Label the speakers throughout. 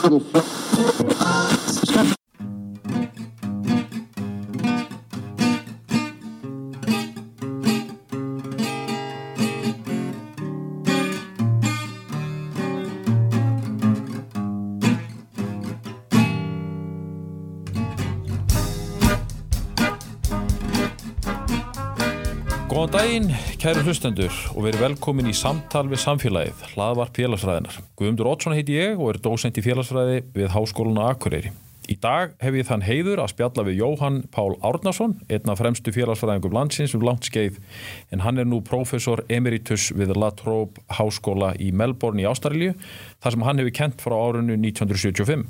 Speaker 1: Thank you. Daginn, kæru hlustendur og verið velkomin í samtal við samfélagið, hlaðvarp félagsfræðinar. Guðmundur Ótsson heiti ég og er dósent í félagsfræði við Háskólan Akureyri. Í dag hef ég þann heiður að spjalla við Jóhann Pál Árnason, einn af fremstu félagsfræðingum landsins um langt skeið, en hann er nú profesor emeritus við La Trobe Háskóla í Melbourne í Ástralju, þar sem hann hefur kent frá árunnu 1975.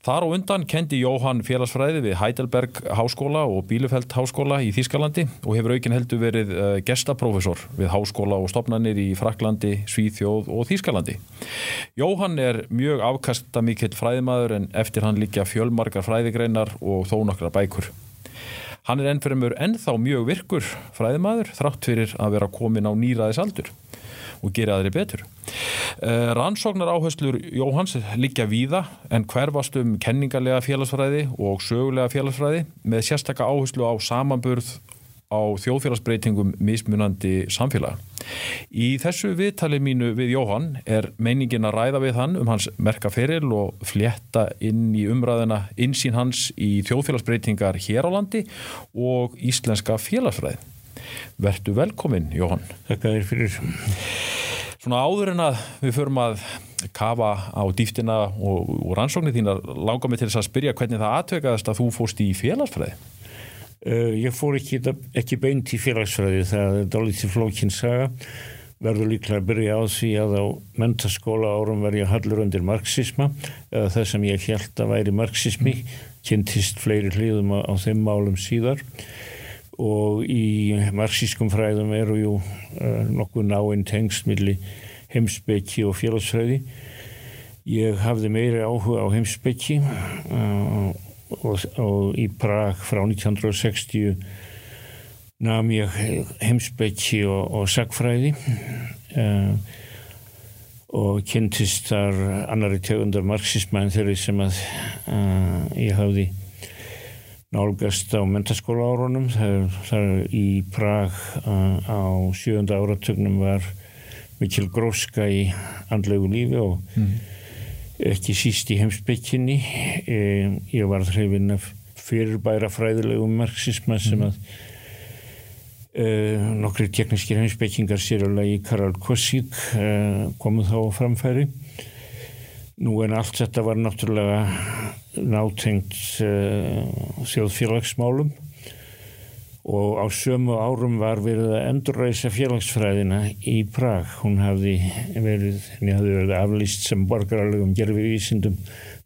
Speaker 1: Þar og undan kendi Jóhann félagsfræði við Heidelberg Háskóla og Bielefeld Háskóla í Þískalandi og hefur aukin heldur verið uh, gestaprofessor við háskóla og stopnarnir í Fraklandi, Svíþjóð og Þískalandi. Jóhann er mjög afkasta mikill fræðimaður en eftir hann líka fjölmarkar fræðigreinar og þó nokkra bækur. Hann er ennfremur ennþá mjög virkur fræðimaður þrátt fyrir að vera komin á nýraðisaldur og gera aðri betur. Uh, rannsóknar áherslur Jóhans líka víða en hverfast um kenningarlega félagsfræði og sögulega félagsfræði með sérstakka áherslu á samanburð á þjóðfélagsbreytingum mismunandi samfélag. Í þessu viðtali mínu við Jóhann er meiningin að ræða við hann um hans merkaferil og fletta inn í umræðina insýn hans í þjóðfélagsbreytingar hér á landi og íslenska félagsfræði. Vertu velkomin, Jóhann.
Speaker 2: Þakka þér fyrir.
Speaker 1: Svona áður en að við förum að kafa á dýftina og, og rannsóknir þína langar mig til þess að spyrja hvernig það aðtökaðast að þú fórst í félagsfræði.
Speaker 2: Uh, ég fór ekki, ekki beint í félagsfræði, það er dálítið flókin saga. Verður líklega að byrja á því að á mentaskóla árum verði að hallur undir marxisma eða það sem ég held að væri marxismi, kynntist fleiri hlýðum á, á þeim málum síðar og í marxískum fræðum eru jú uh, nokkuð náinn tengst millir heimsbyggi og félagsfræði. Ég hafði meiri áhuga á heimsbyggi uh, og, og í Prag frá 1960 nam ég heimsbyggi og, og sagfræði uh, og kynntist þar annari tegundar marxisma en þeirri sem að ég hafði nálgast á mentaskóla árunum þar í Prag á sjönda áratögnum var mikil gróska í andlegu lífi og mm. Ekki síst í heimsbygginni e, ég var hrifin af fyrirbæra fræðilegum marxisma sem að e, nokkri teknískir heimsbyggingar sérlega í Karol Kosík e, komu þá framfæri. Nú en allt þetta var náttúrulega nátengt uh, þjóðfélagsmálum og á sömu árum var verið að endurreisa félagsfræðina í Prag. Hún hafði verið, hafði verið aflýst sem borgaralegum gerfivísindum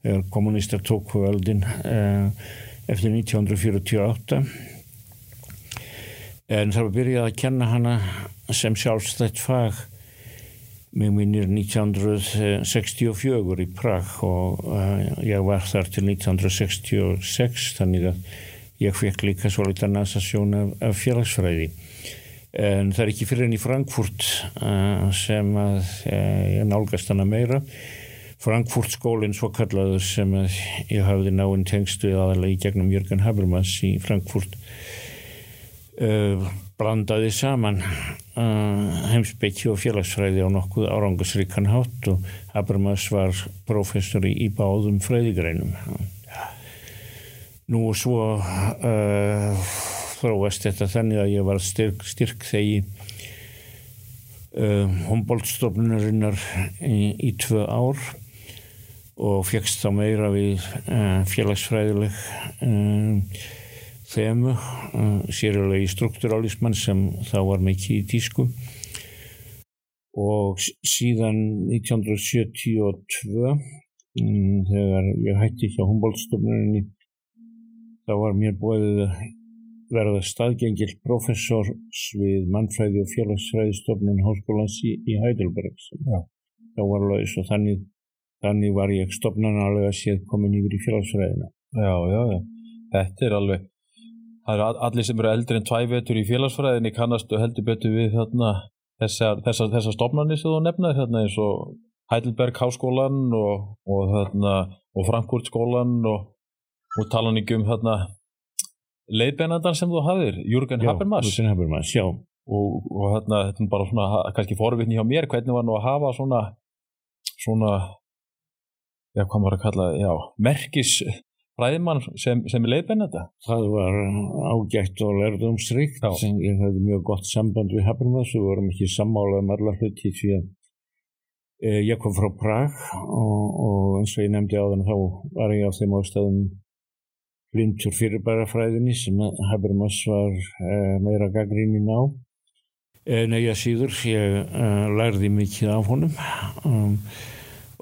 Speaker 2: þegar kommunistar tóku völdin uh, eftir 1948 en það var byrjað að kenna hana sem sjálfstætt fag Mér minnir 1964 í Prag og uh, ég var þar til 1966 þannig að ég fekk líka svo litla nasasjón af, af félagsfræði. En það er ekki fyrir enn í Frankfurt uh, sem að uh, ég nálgast hana meira. Frankfurt skólinn svo kallaður sem að ég hafði náinn tengstu aðalega í gegnum Jörgen Habermas í Frankfurt blandaði saman heimsbyggi og félagsfræði á nokkuð árangasríkan hátt og Habermas var professor í báðum fræðigreinum nú og svo uh, þróast þetta þannig að ég var styrk, styrk þegi uh, Humboldt-stofnunarinnar í, í tvö ár og fegst þá meira við uh, félagsfræðileg þemu, sérlega í strukturalisman sem þá var mikið í tísku. Og síðan 1972 um, þegar ég hætti hjá Humboldt-stofnurinni þá var mér búið að verða staðgengil professors við mannfræði og félagsfræðistofnun Háskólans í, í Heidelberg. Þá var laus og þannig, þannig var ég stofnanalega séð komin yfir í félagsfræðina.
Speaker 1: Já, já, já, þetta er alveg það eru allir sem eru eldri en tvævetur í félagsfræðinni kannastu heldur betur við þarna, þessar, þessar, þessar stofnarnir sem þú nefnaði þarna eins og Heidelberg háskólan og, og, og Frankfurt skólan og, og talan ekki um þarna leiðbeinandan sem þú hafðir, Jürgen Habermas.
Speaker 2: Jürgen Habermas, já.
Speaker 1: Og, og þarna, þetta er bara svona kannski forvitni hjá mér, hvernig var nú að hafa svona svona já, hvað maður að kalla, já, merkis fræðimann sem, sem leiðbeinanda?
Speaker 2: Það var ágætt og lærdomsrikt sem ég hefði mjög gott samband við Habermas og vorum ekki sammálað um allar hluti því að e, ég kom frá Prag og, og eins og ég nefndi á þann þá var ég á þeim ástæðum blindur fyrirbærafræðinni sem Habermas var uh, meira gaggrínin á. En eða síður, ég uh, lærði mikið af honum um,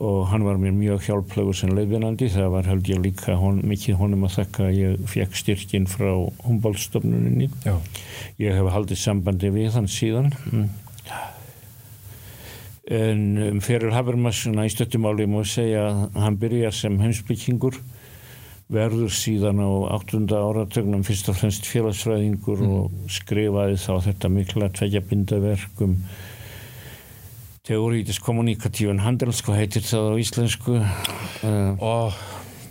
Speaker 2: og hann var mér mjög hjálplegur sem leiðvinandi. Það var held ég líka hon, mikið honum að þakka að ég fekk styrkin frá Humboldt-stofnuninni. Ég hef haldið sambandi við hann síðan. Mm. En um, fyrir Habermas í stöttumáli má segja að hann byrjar sem heimsbyggingur verður síðan á 8. áratögnum fyrst og fremst félagsfræðingur mm. og skrifaði þá þetta mikla tveggja um teorítis kommunikatífun handels, hvað heitir það á íslensku? Uh,
Speaker 1: oh.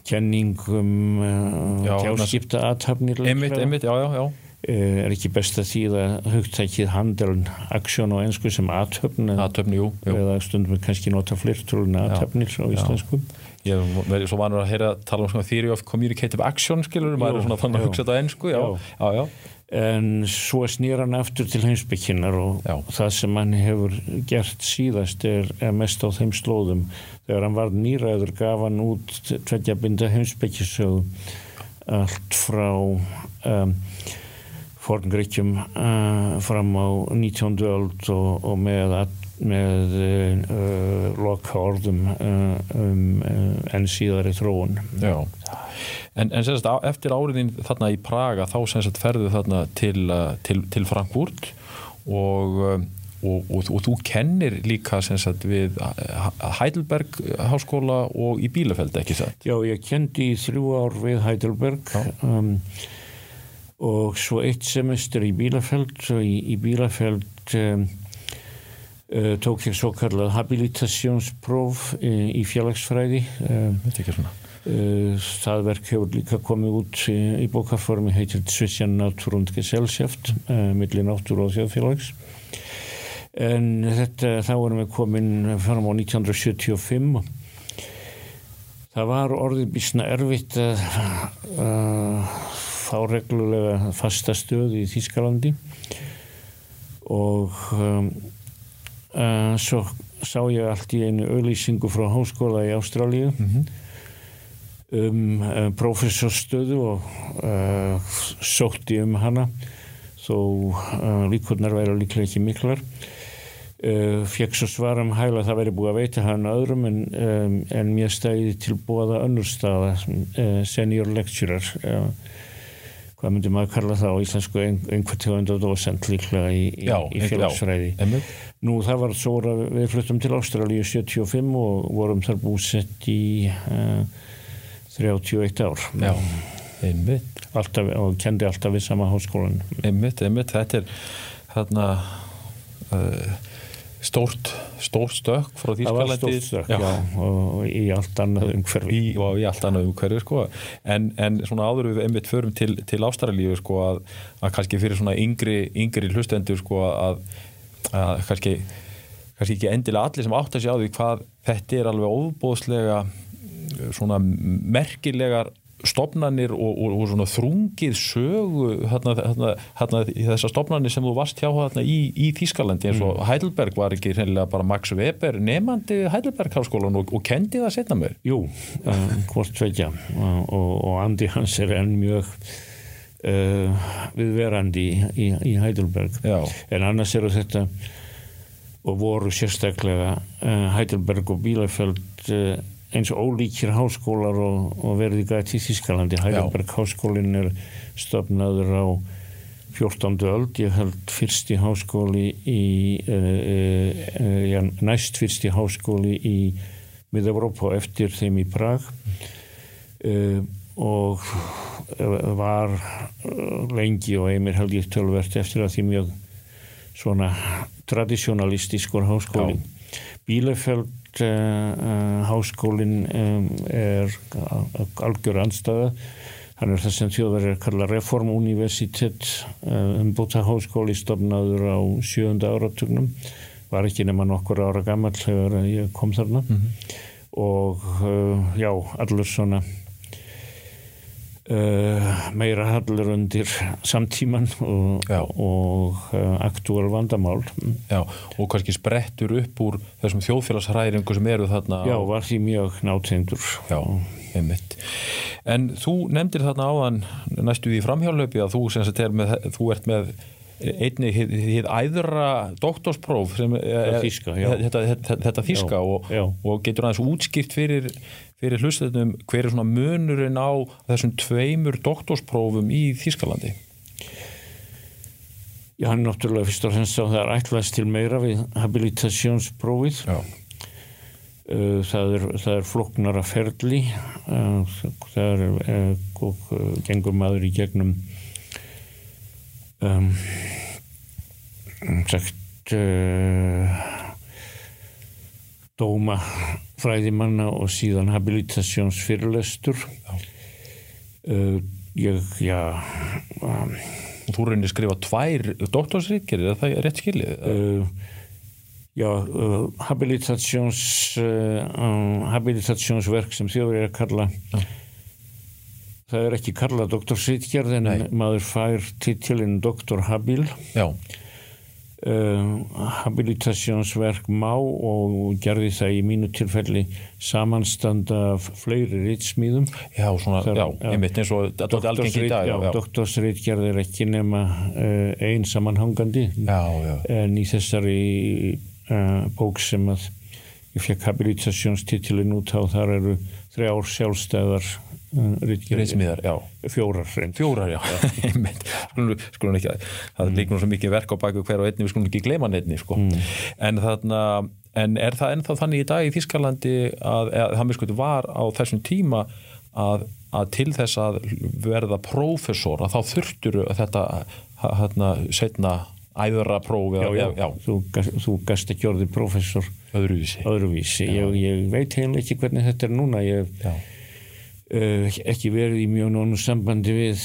Speaker 2: kenningum uh, tjáskipta aðtapnir uh, er ekki best að þýða hugtækið handeln aksjón á ennsku sem aðtöfn eða stundum kannski nota flirtrúlun aðtöfnir á íslensku. já
Speaker 1: Ég verði svo vanur að heyra tala um svona theory of communicative action skilur, maður er svona þannig að hugsa þetta ennsku, já, já, já.
Speaker 2: En svo snýr hann aftur til heimsbygginnar og já. það sem hann hefur gert síðast er, er mest á þeim slóðum. Þegar hann var nýræður gaf hann út tveggja binda heimsbyggisög allt frá um, forngreikjum uh, fram á 19. öld og, og með að með uh, loka orðum uh, um uh, enn síðari þróun.
Speaker 1: Já, en, en semst eftir áriðin þarna í Praga þá semst ferðu þarna til, til, til Frankfurt og Og, og, og þú kennir líka sagt, við Heidelberg háskóla og í Bílafeld ekki satt?
Speaker 2: Já, ég kendi í þrjú ár við Heidelberg um, og svo eitt semester í Bílafeld og í, í Bílafeld um, tók ég svo kallað habilitasjónspróf í, í félagsfræði uh, það verk hefur líka komið út í, í bókarformi heitir Svisjan Náttúr und Gesellschaft millir náttúr og þjóðfélags. En þetta þá erum við komin fram á 1975 það var orðið bísna erfitt að uh, fá reglulega fasta stöð í Þískalandi og um, Uh, svo sá ég allt í einu auðlýsingu frá háskóla í Ástrálíu mm -hmm. um uh, profesorstöðu og uh, sótti um hana. Þó líkurnar væri líklega ekki miklar. Fekk svo svar um hægla það væri búið að veita hann öðrum en, um, en mér stæði til búaða önnur staða senior lecturer hvað myndir maður kalla það á íslensku einhver tegund og docent líklega í, í, í félagsfræði Nú það var svo að við fluttum til Ástralíu 75 og vorum þar búsett í uh, eh, 31 ár.
Speaker 1: Já, einmitt.
Speaker 2: Alltaf, og kendi alltaf við sama háskólan.
Speaker 1: Einmitt, einmitt. Þetta er þarna uh, stórt, stórt stök frá Þýskalandi.
Speaker 2: Það var stórt stök, já. já, og í allt annað umhverfi.
Speaker 1: Í, í allt annað umhverfi, sko. En, en svona áður við einmitt förum til, til Ástralíu, sko, að, að kannski fyrir svona yngri, yngri hlustendur, sko, að að kannski, kannski ekki endilega allir sem átt að sjá því hvað þetta er alveg óbóðslega svona merkilegar stopnarnir og, og, og svona þrungið sögu hérna, hérna, hérna þessar stopnarnir sem þú varst hjá hérna í, í Þískalandi eins og mm. Heidelberg var ekki reynilega bara Max Weber nefandi Heidelberg háskólan og, og kendi það setna mér
Speaker 2: Jú, uh, hvort veitja og Andi hans er enn mjög uh, viðverandi í, í, í Heidelberg
Speaker 1: Já.
Speaker 2: en annars eru þetta og voru sérstaklega uh, Heidelberg og Bielefeld uh, eins og ólíkir háskólar og, og verði gæti í Þískalandi Heidelberg háskólin er stofnaður á 14. öld, ég held fyrsti háskóli í uh, uh, ja, næst fyrsti háskóli í Mið-Európa eftir þeim í Prag. Uh, og var lengi og einmir held ég tölvert eftir að því mjög svona tradisjonalistískur háskóli. Bílefeld uh, háskólin um, er algjör anstæða hann er það sem þjóðverðir kalla Reformuniversitet uh, umbúta háskóli stofnaður á sjönda áratugnum. Var ekki nema nokkur ára gammal þegar ég kom þarna. Mm -hmm. og já, allur svona Uh, meira hallur undir samtíman og, og uh, aktúal vandamál.
Speaker 1: Já, og kannski sprettur upp úr þessum þjóðfélagsræðingu sem eru þarna
Speaker 2: Já, var því mjög nátengdur.
Speaker 1: Já, einmitt. En þú nefndir þarna áðan næstu í framhjálöpi að þú, er með, þú ert með einni hið æðra doktorspróf sem er,
Speaker 2: þíska,
Speaker 1: þetta, þetta, þetta þíska já, og,
Speaker 2: já.
Speaker 1: og getur aðeins útskipt fyrir fyrir hlustuðum hver er svona munurinn á þessum tveimur doktorsprófum í Þískalandi?
Speaker 2: Já, hann er náttúrulega fyrst og fremst á það er ætlaðist til meira við habilitasjónsprófið uh, það er, er floknara ferli. Uh, það er uh, og gengur maður í gegnum um, sagt dóma fræðimanna og síðan habilitasjónsfyrirlestur uh, ég, já um,
Speaker 1: þú reynir skrifa tvær doktorsríkir, er það rétt skilið? Uh,
Speaker 2: já, uh, habilitations um, habilitasjónsverk sem þjóður er að kalla já. það er ekki kalla doktorsríkjörð en Nei. maður fær titilinn doktor habil
Speaker 1: já
Speaker 2: habilitasjónsverk má og gerði það í mínu tilfelli samanstanda fleiri ritsmýðum
Speaker 1: Já, svona, Þar, já, einmitt eins og er
Speaker 2: doktorsrit gerðir ekki nema uh, einn samanhangandi
Speaker 1: já, já.
Speaker 2: en í þessari uh, bók sem að ég fekk habilitasjónstitilin út á þar eru þrjár sjálfstæðar
Speaker 1: Ríðsmiðar, já.
Speaker 2: Fjórar reynd.
Speaker 1: Fjórar, já. skulum, skulum ekki, það mm. nú svo mikið verk á baku hver og einni, við skulum ekki gleyma nefni, sko. Mm. En þarna, en er það ennþá þannig í dag í Þískalandi að, að það mjög sko var á þessum tíma að, að til þess að verða prófessor, að þá þurftur þetta, hérna, setna æðra prófi.
Speaker 2: Já, já, já. Þú, þú gast ekki orðið prófessor.
Speaker 1: Öðruvísi.
Speaker 2: Öðruvísi. Ég, ég veit heimlega ekki hvernig þetta er núna, ég... Uh, ekki verið í mjög nónu sambandi við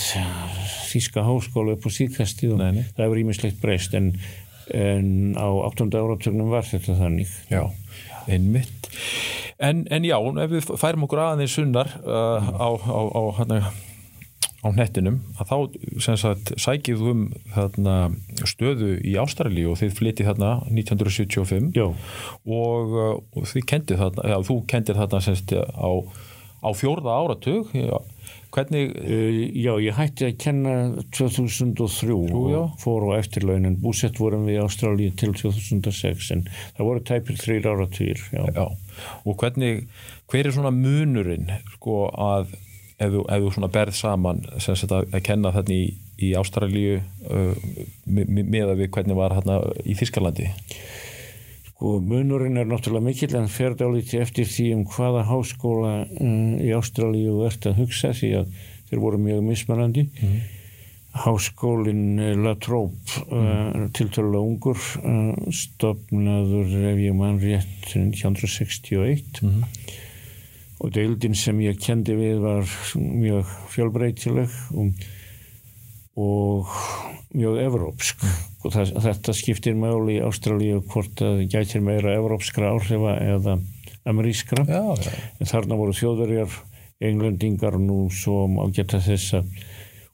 Speaker 2: Þíska háskóla upp á síðkasti og Nei, það hefur ímislegt breyst en, en á 8. áratögnum var þetta þannig.
Speaker 1: Já, einmitt. En, en já, ef við færum okkur aðeins sunnar uh, á, á, á, hana, á nettinum að þá sagt, sækið um þarna, stöðu í Ástrali og þið flyttið þarna 1975 og, uh, og þið kendið þarna, já, þú kendið þarna semst á á fjórða áratug hvernig
Speaker 2: uh, Já, ég hætti að kenna 2003 Jú, og fór á eftirlaunin. Búsett vorum við í Ástralji til 2006 en það voru tæpir þrýr áratugir
Speaker 1: já. já, og hvernig hver er svona munurinn sko að ef þú, ef þú svona berð saman sagt, að, að kenna þarna í, í Ástralju uh, með að við hvernig var hérna í Þískalandi
Speaker 2: Sko munurinn er náttúrulega mikill en fer dálítið eftir því um hvaða háskóla um, í Ástralíu ert að hugsa því að þeir voru mjög mismannandi. Mm -hmm. Háskólinn eh, La Trobe mm -hmm. uh, tiltölulega ungur uh, stopnaður ef ég mann rétt 1961 mm -hmm. og deildin sem ég kendi við var mjög fjölbreytileg og, og mjög evrópsk. Og það, þetta skiptir máli í Ástralíu hvort það gætir meira evrópskra áhrifa eða amerískra.
Speaker 1: Já, já.
Speaker 2: en þarna voru þjóðverjar englendingar nú svo á geta þess að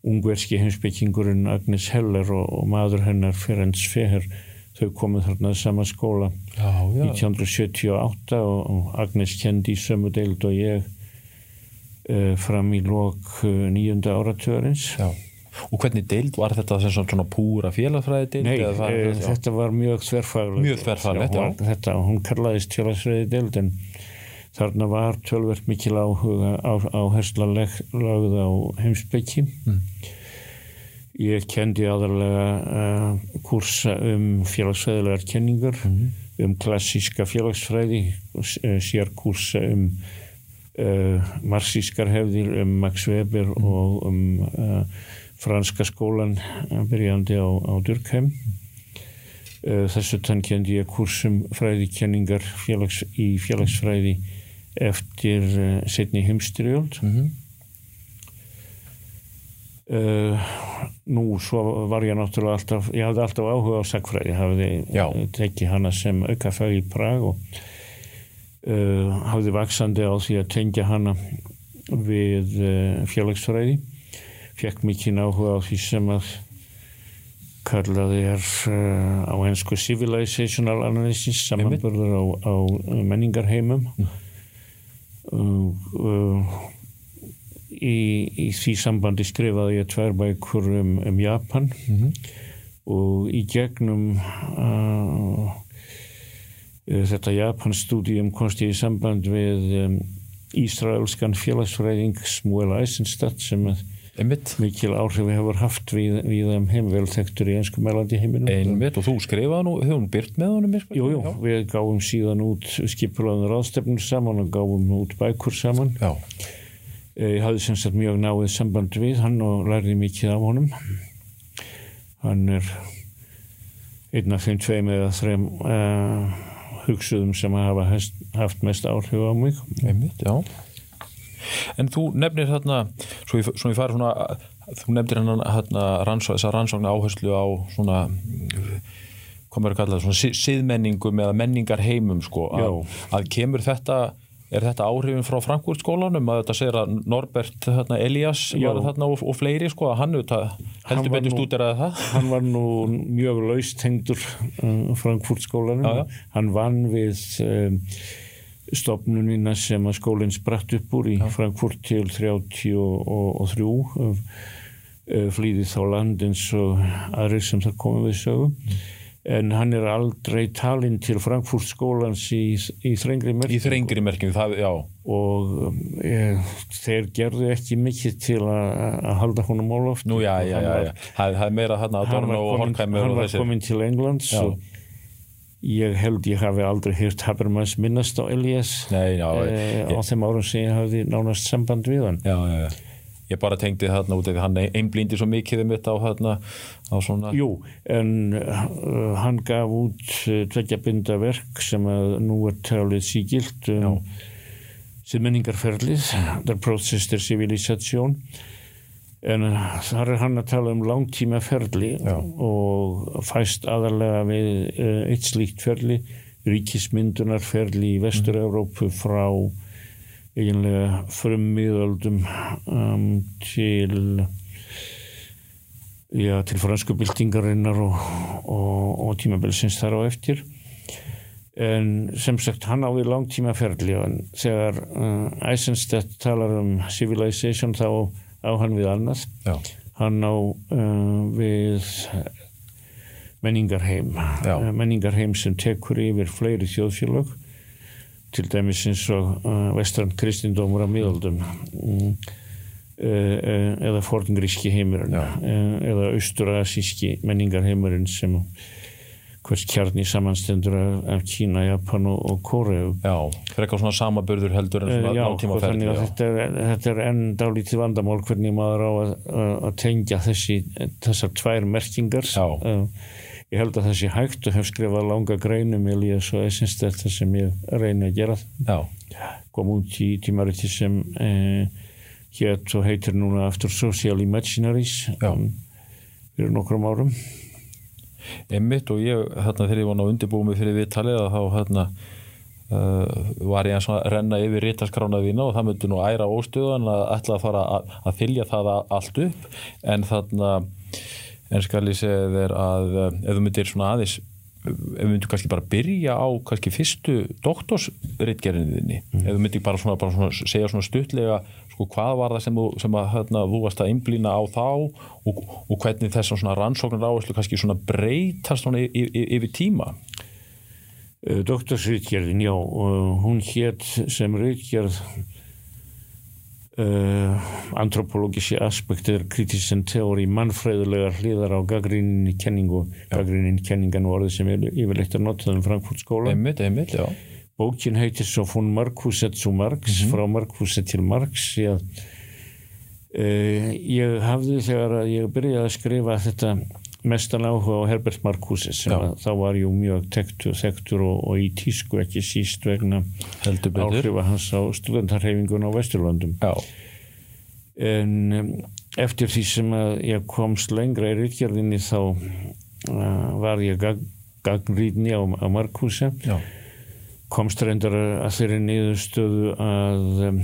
Speaker 2: ungverski heimsbyggingurinn Agnes Heller og, og maður hennar Ferenc Feher þau komið þarna sama skóla
Speaker 1: já,
Speaker 2: 1978 og, og Agnes kendi í sömu deild og ég uh, fram í lok uh, nýjunda áratörins
Speaker 1: Já Og hvernig deild var þetta sem svona púra félagsfræði deild?
Speaker 2: Nei, var, e, þetta var mjög þverfaglega.
Speaker 1: Mjög þverfaglega,
Speaker 2: já. Þetta, hún kallaðist félagsfræði deild en þarna var tölvert mikil áhuga á, á hersla lagð á heimsbyggi. Mm. Ég kendi aðalega uh, kursa um félagsfræðilegar kenningar, mm. um klassíska félagsfræði, uh, sér kursa um uh, marxískar hefðir, um Max Weber mm. og um franska skólan byrjandi á, á Durkheim Uh, þessu tann kendi ég kursum fræðikenningar félags, í félagsfræði eftir uh, setni heimstyrjöld
Speaker 1: mm -hmm.
Speaker 2: uh, nú svo var ég náttúrulega alltaf ég hafði alltaf áhuga á sagfræði hafði
Speaker 1: Já.
Speaker 2: tekið hana sem aukafæg í Prag og hafði vaksandi á því að tengja hana við félagsfræði fekk mikið áhuga á því sem að kallaði er uh, á ennsku civilizational analysis samanbörður á, á menningarheimum mm. uh, uh, í, í því sambandi skrifaði ég tvær bækur um, um Japan mm -hmm. og í gegnum þetta Japan stúdíum komst ég í samband við um, Ísraelskan félagsfræðing Smuel Eisenstadt sem að
Speaker 1: Einmitt.
Speaker 2: mikil áhrif hefur haft við, við þeim heimvel þekktur í einsku meðlandi heiminum
Speaker 1: Einmitt og þú skrifaði nú, hefur hún byrt með honum?
Speaker 2: Jújú, jú, við gáum síðan út skipulaðunar ástefnur saman og gáum út bækur saman
Speaker 1: Já.
Speaker 2: ég hafði sem sagt mjög náið samband við hann og lærði mikið af honum hann er einn af þeim tveim eða þreim uh, hugsuðum sem hafa haft mest áhrif á mig
Speaker 1: Einmitt, já En þú nefnir þarna, svo ég, svo ég fari svona, þú nefnir hérna rannsó, þessa rannsóknu áherslu á svona, hvað maður kallar það, svona siðmenningum eða menningar heimum sko, að, að kemur þetta, er þetta áhrifin frá Frankfurt skólanum að þetta segir að Norbert hérna, Elias þarna og, og fleiri sko, að hann heldur betur stúderaði það?
Speaker 2: Hann var nú mjög laust hengdur uh, Frankfurt skólanum, Já, ja. hann vann við... Um, stopnunina sem að skólinn spratt upp úr í ja. Frankfurt til 33 flýði þá land eins og aðrið sem það komið við sögum mm. en hann er aldrei talinn til Frankfurt skólans í, í þrengri merkjum
Speaker 1: í þrengri merkjum, það, já
Speaker 2: og e, þeir gerðu ekki mikið til að halda honum áloft
Speaker 1: Nú já, já, já, já. Það, er meira þarna að Dorna og Horkheimer
Speaker 2: hann var komin til Englands og Ég held ég hafi aldrei hýrt Habermas minnast á Elias
Speaker 1: Nei, já,
Speaker 2: e, á þeim árum sem ég hafi nánast samband við hann.
Speaker 1: Já, já, já. Ég bara tengdi þarna út eða hann einblindi svo mikið um þetta á þarna á svona...
Speaker 2: Jú, en uh, hann gaf út uh, tveggjabinda verk sem að nú er talið sígilt um sem menningarferlið, The Process der Civilisation en þar er hann að tala um langtíma ferli Já. og fæst aðalega við uh, eitt slíkt ferli ríkismyndunarferli í Vestur-Európu frá eiginlega frummiðöldum um, til já, til fransku byltingarinnar og, og, og tímabilsins þar á eftir en sem sagt hann á við langtíma ferli og þegar uh, Eisenstedt talar um civilization þá á hann við annars Já. hann á uh, við menningarheim Já. Uh, menningarheim sem tekur yfir fleiri þjóðfélag til dæmis eins og uh, vestran kristindómur á miðaldum um, eða forngríski heimurinn eða austurasíski menningarheimurinn sem hvers kjarni samanstendur af Kína, Japan og, og Kóreu.
Speaker 1: Já, er eitthvað svona samaburður heldur en svona
Speaker 2: uh, nátíma ferði þetta, þetta er enn dálítið vandamál hvernig maður á að, að tengja þessi, þessar tvær merkingar. Uh, ég held að það sé hægt og hef skrifað langa greinum ég líða svo essens þetta sem ég reyna að gera.
Speaker 1: Já.
Speaker 2: kom út í tímariti sem uh, hér og heitir núna After Social Imaginaries um, fyrir nokkrum árum
Speaker 1: Emmitt og ég, þarna þegar ég var ná undirbúið mig fyrir viðtalið að þá hérna uh, var ég að renna yfir rítaskrána þína og það myndi nú æra óstöðan að ætla að fara að, að fylja það allt upp en þarna en skal ég segja þér að uh, ef þú myndir svona aðeins ef við myndum kannski bara byrja á kannski fyrstu doktorsritgerðinni mm. ef við myndum bara, svona, bara svona, segja svona stuttlega sko hvað var það sem sem að, hérna, þú varst að einblýna á þá og, og hvernig þess svona rannsóknar áherslu kannski svona breytast svona yfir tíma?
Speaker 2: Eh, Doktorsritgerðin, já hún hétt sem ritgerð Uh, antropológísi aspektir kritisinn teóri mannfræðulegar hliðar á gaggríninni kenningu gaggríninni kenningan voruð sem er yfirleitt að nota um Frankfurt skóla.
Speaker 1: Einmitt, einmitt,
Speaker 2: bókin heitir svo von Markuset zu Marx mm -hmm. frá Markuset til Marx ég, uh, ég hafði þegar að ég byrjaði að skrifa þetta mestan áhuga á Herbert Marcuse sem þá var jú mjög tektur, þektur og, og í tísku ekki síst vegna áhrifa hans á studentarhefingun á Vesturlandum
Speaker 1: Já.
Speaker 2: en um, eftir því sem að ég komst lengra í ríkjörðinni þá uh, var ég gag, gagnrýtni á, á Marcuse
Speaker 1: Já.
Speaker 2: Komst reyndar að þeirri niðurstöðu að um,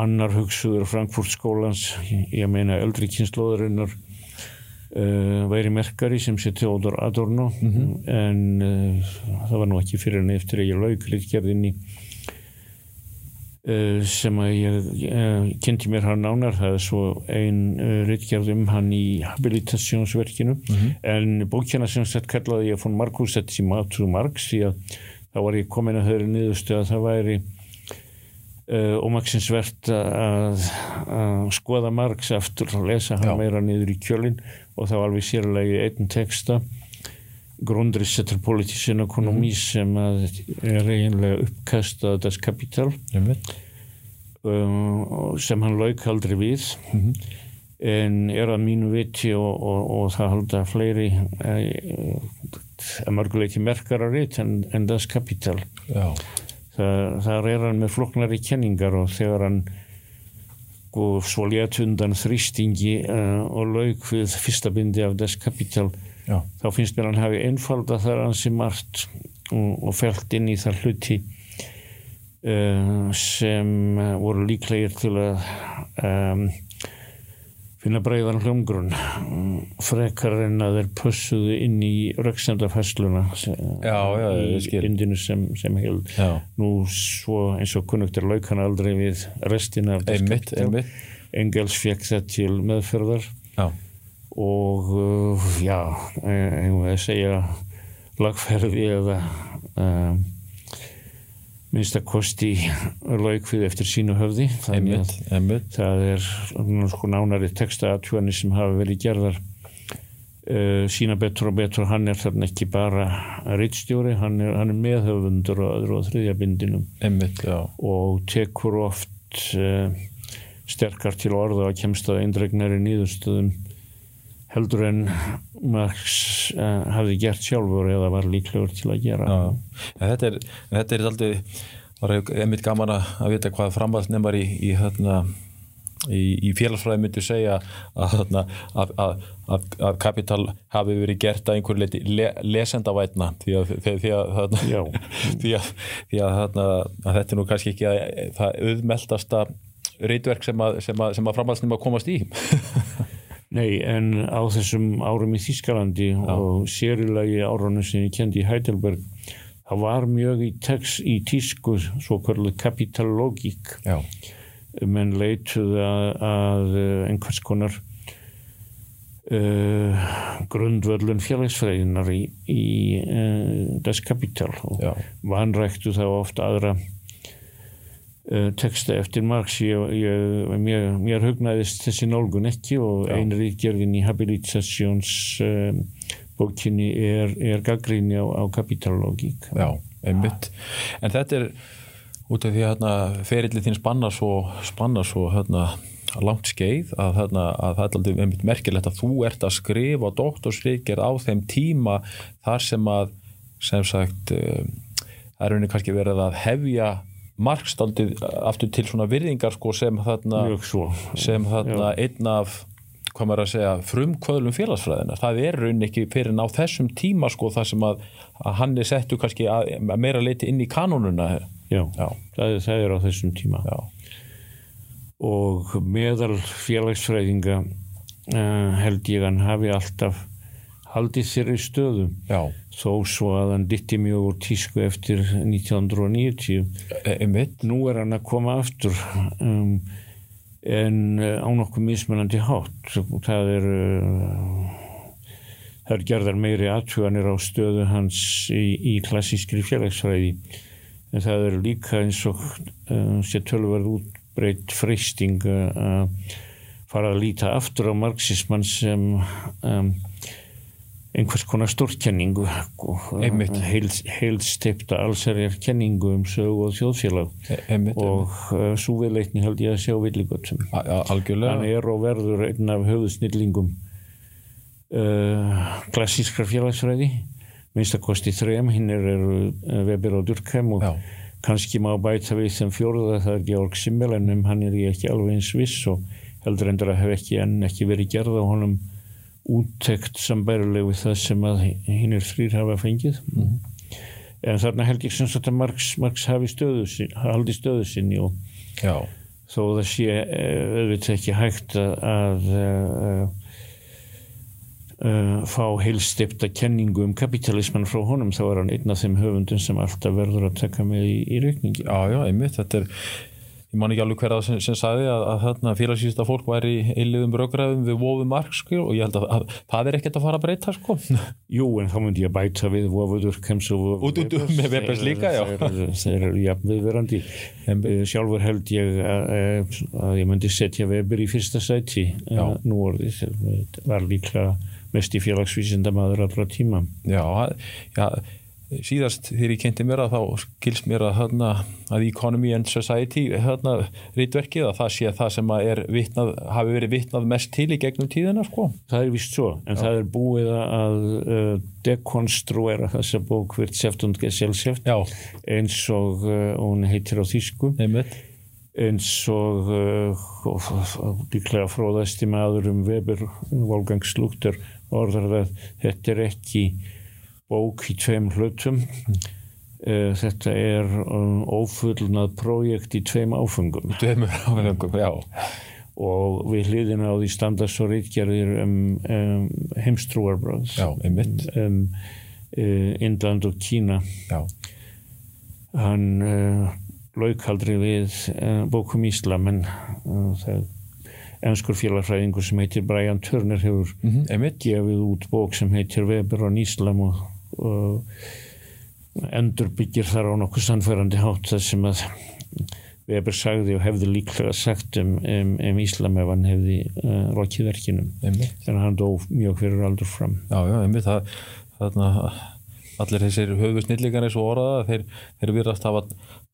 Speaker 2: annar hugsuður Frankfurt skólans ég meina eldri kynnslóðurinnar uh, væri merkari sem sé Theodor Adorno mm -hmm. en uh, það var nú ekki fyrir en eftir að ég lauk litgerðinni uh, sem að ég kynnti mér hann nánar það er svo ein litgerð um hann í habilitationsverkinu mm -hmm. en bókjana sem sett kallaði ég von Markus sem Matu Marx því að þá var ég komin að höfðu niðurstu að það væri ómaksinsvert að, að skoða Marx eftir að lesa hann Já. meira niður í kjölinn og þá alveg sérlega einn texta Grundrisse til politísin ekonomi mm. sem er eiginlega uppkastað Das Kapital mm. um, sem hann lauk aldrei við mm. en er að mínu viti og, og, og það halda fleiri að mörguleiki merkararitt en, en Das Kapital
Speaker 1: Já
Speaker 2: þar er hann með floknari kenningar og þegar hann svo létt undan þrýstingi uh, og lauk við fyrsta bindi af þess kapital
Speaker 1: Já.
Speaker 2: þá finnst mér hann hafi einfalda þar hansi margt og, og fælt inn í þar hluti uh, sem voru líklegir til að um, finna breyðan hljómgrunn. Frekar en að þeir pussuðu inn í röksemdafæsluna í indinu sem, sem held nú svo eins og kunnugtir laukana aldrei við restina
Speaker 1: einmitt, einmitt.
Speaker 2: Engels fekk þetta til meðferðar.
Speaker 1: Já.
Speaker 2: og uh, já, ég veið að segja lagferði eða um, minnstakosti laukvið eftir sínu höfði.
Speaker 1: Einmitt, einmitt.
Speaker 2: það er sko nánari textaatjóðanir sem hafa verið gerðar uh, sína betur og betur. Hann er þarna ekki bara rittstjóri, hann er, er meðhaufundur og öðru og þriðja bindinum.
Speaker 1: Einmitt,
Speaker 2: og tekur oft uh, sterkar til orða og kemst að eindregnari nýðustöðum heldur en Marx uh, hafði gert sjálfur eða var líklegur til að gera.
Speaker 1: Ja, Þetta er, þetta er aldrei var einmitt gaman að vita hvað framhaldsnefnar í, í, hérna, í, í félagsfræði myndi segja að, hérna, að, að, að kapital hafi verið gert að einhver leiti le, lesendavætna því að því að þetta er nú kannski ekki það auðmeldasta reitverk sem að, að framhaldsnefnar komast í
Speaker 2: Nei, en á þessum árum í Þískalandi Já. og sérilagi árunum sem ég kendi í Heidelberg það var mjög í text í tísku svo kvörlu kapitalogík menn leituð að, að einhvers konar uh, grundvöldun félagsfræðinar í, í uh, das kapital og vanræktu þá ofta aðra texta eftir Marx. Ég, ég, mér, mér hugnaðist þessi nálgun ekki og einri gerðin í habilitations um, bókinni er, er gaggríni á, á kapitalogík
Speaker 1: Já, einmitt. En þetta er út af því að hérna, ferillið þín spanna svo, spanna svo hérna, langt skeið að, hérna, að það er einmitt merkilegt að þú ert að skrifa doktorsríkjir á þeim tíma þar sem að sem sagt um, það er rauninni kannski verið að hefja markstaldið aftur til svona virðingar sko, sem þarna, sem þarna einn af hvað maður að segja frumkvöðlum félagsfræðina það er raun ekki fyrir ná þessum tíma sko það sem að, að hann er settu kannski að, að meira leiti inn í kanonuna
Speaker 2: Já, Já. Það, er, það er á þessum tíma.
Speaker 1: Já.
Speaker 2: og meðal félagsfræðinga uh, held ég hann hafi alltaf haldið þeirri stöðu.
Speaker 1: Já.
Speaker 2: þó svo að hann ditti mjög úr tísku eftir 1990
Speaker 1: e
Speaker 2: nú er hann að koma aftur um, en uh, á nokkuð mismunandi hátt. Það er uh, það er gerðar meiri aðtjóðanir á stöðu hans í, í klassískri félagsfræði. En það er líka eins og uh, sé tölverð útbreytt freysting að fara að líta aftur á marxismann sem um, einhvers konar stórkenningu heilstipta allsarjar kenningu um sög og þjóðfélag.
Speaker 1: E, einmitt,
Speaker 2: og uh, svo viðleitni held ég að sjá villigötum.
Speaker 1: Hann
Speaker 2: er og verður einn af höfðsnillingum uh, klassískra félagsfræði minnstakosti þrejum, hinn er Weber og Durkheim og
Speaker 1: Já.
Speaker 2: kannski má bæta við sem fjóruða það er Georg Simmel en um hann er ég ekki alveg eins viss og heldur endur að hef ekki enn ekki verið gerð á honum úttekt sambæruleg við það sem að hinn er þrýr hafa fengið.
Speaker 1: Mhm.
Speaker 2: en þarna held ég sem sagt að Marx, Marx hafi stöðu sin, haldi stöðu sinni og
Speaker 1: Já,
Speaker 2: þó það sé eh, auðvitað ekki hægt að, að uh, uh, fá heilstipta kenningu um kapitalisman frá honum þá er hann einn af þeim höfundum sem alltaf verður að taka með í, í reikningi.
Speaker 1: Já, já, einmitt. Þetta er, ég man ekki alveg hverða sem, sem sagði að, að þarna félagsýsta fólk væri í eiliðum röggræðum við vofu mark sko, og ég held að, að það er ekkert að fara að breyta sko.
Speaker 2: Jú, en þá myndi ég bæta við vofuður kems og
Speaker 1: Út, út, út, með Webers líka.
Speaker 2: Þeir eru jafn viðverandi Eh, Sjálfur held ég að, að ég myndi setja Weber í fyrsta sæti eh, nú orðið var líklega mest í félagsvísindamaður allra tíma
Speaker 1: Já, já, síðast þegar ég kynnti mér að þá skilst mér að, þarna, að Economy and Society rítverkið að það sé það sem að er vitnað, hafi verið vitnað mest til í gegnum tíðina sko.
Speaker 2: Það er vist svo, en það er búið að uh, dekonstruera þessa bók virt seft og gesellseft
Speaker 1: Já,
Speaker 2: eins og uh, hún heitir á þýsku.
Speaker 1: Einmitt.
Speaker 2: Eins og uh, líklega fróðasti maður um Weber, Wolfgang Slugter orðar það, þetta er ekki bók í tveim hlutum. Uh, þetta er um, ófullnað projekt í tveim áfengum
Speaker 1: Dömur áfengum, já,
Speaker 2: og við hliðina á því standa svo reitgerðir um, um heimstrúarbröð
Speaker 1: já, einmitt.
Speaker 2: Um uh, Indland og Kína.
Speaker 1: Já,
Speaker 2: hann uh, lauk aldrei við uh, bókum Íslam en uh, það ennskur félagfræðingur sem heitir Brian Turner hefur
Speaker 1: mm einmitt.
Speaker 2: gefið út bók sem heitir Weber on Íslam og, og endur byggir þar á nokkuð sannfærandi hátt það sem að Weber sagði og hefði líklega sagt um, um, um Íslam ef hann hefði uh, rokið verkinum þannig að hann dó mjög fyrir aldur fram
Speaker 1: já, já, einmitt það, þarna allir þessir höfusnillíkar eins og orðaða þeir, þeir virðast hafa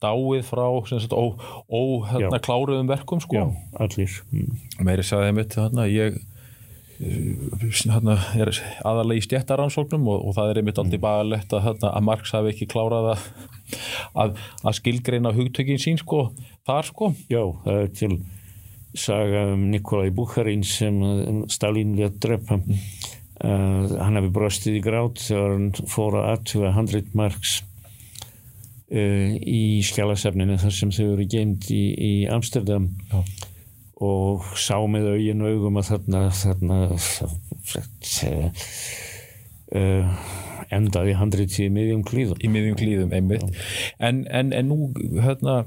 Speaker 1: dáið frá sem sagt, ó, ó hérna,
Speaker 2: Já.
Speaker 1: kláruðum verkum sko.
Speaker 2: já, allir mm.
Speaker 1: meiri sagði einmitt þarna, ég aðalega í stjættaransóknum og, og það er einmitt aldrei bagalegt að, að Marx hafi ekki klárað að, að, að skilgreina hugtökin sín sko, þar sko.
Speaker 2: Já, það er til saga um Nikolai Bukharin sem um, Stalin létt drepa uh, hann hefði brostið í grát þegar hann fór að aðtuga 100 marks uh, í skjálasefninu þar sem þau eru geimt í, í Amsterdam.
Speaker 1: Já.
Speaker 2: Og sá með auðin augum að þarna, þarna uh, endaði handrið í miðjum klíðum.
Speaker 1: Í miðjum klíðum einmitt. En, en, en nú hérna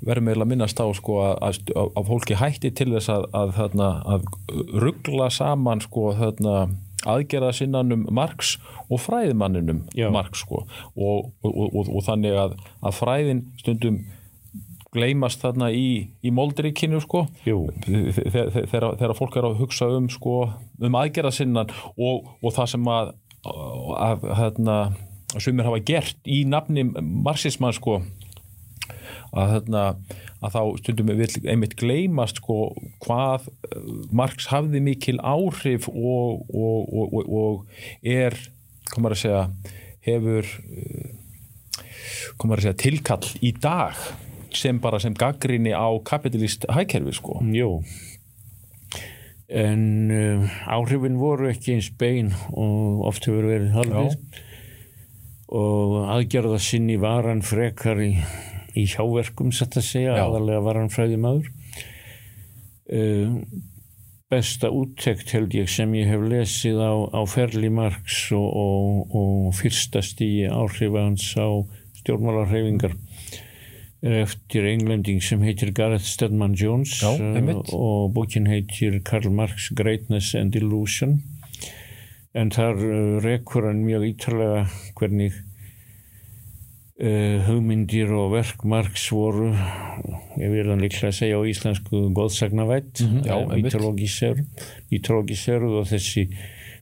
Speaker 1: verðum við að minnast á sko að, að, að fólki hætti til þess að, að, þarna, að ruggla saman sko þarna aðgerða sinnanum Marx og fræðimanninum
Speaker 2: Já.
Speaker 1: Marx sko. Og, og, og, og þannig að, að fræðin stundum gleymast þarna í, í moldrikinu sko. Þegar, fólk er að hugsa um sko, um aðgerða sinnan og, og það sem að, að hérna, sumir hafa gert í nafni marxisman sko að, hérna, að þá stundum við einmitt gleymast sko hvað eh, Marx hafði mikil áhrif og, og, og, og, og er, komar að segja hefur komar að segja tilkall í dag sem bara sem gaggrinni á kapitalist hækerfi sko.
Speaker 2: Jú. En uh, áhrifin voru ekki eins bein og oft hefur verið haldið. Og aðgerða sinni varan frekar í, í hjáverkum satt að segja,
Speaker 1: Já.
Speaker 2: aðalega varan fræði maður uh, besta úttekt held ég sem ég hef lesið á, á Ferli Marx og, og, og fyrsta stíi áhrifa hans á stjórnmálarhefingar eftir englending sem heitir Gareth Stedman Jones
Speaker 1: Já, einmitt.
Speaker 2: og bókin heitir Karl Marx Greatness and Illusion en þar uh, rekur hann mjög ítalega hvernig uh, hugmyndir og verk Marx voru ég hann líklega segja á íslensku góðsagnavætt
Speaker 1: Mhm, já, einmitt.
Speaker 2: mítologiseruð og þessi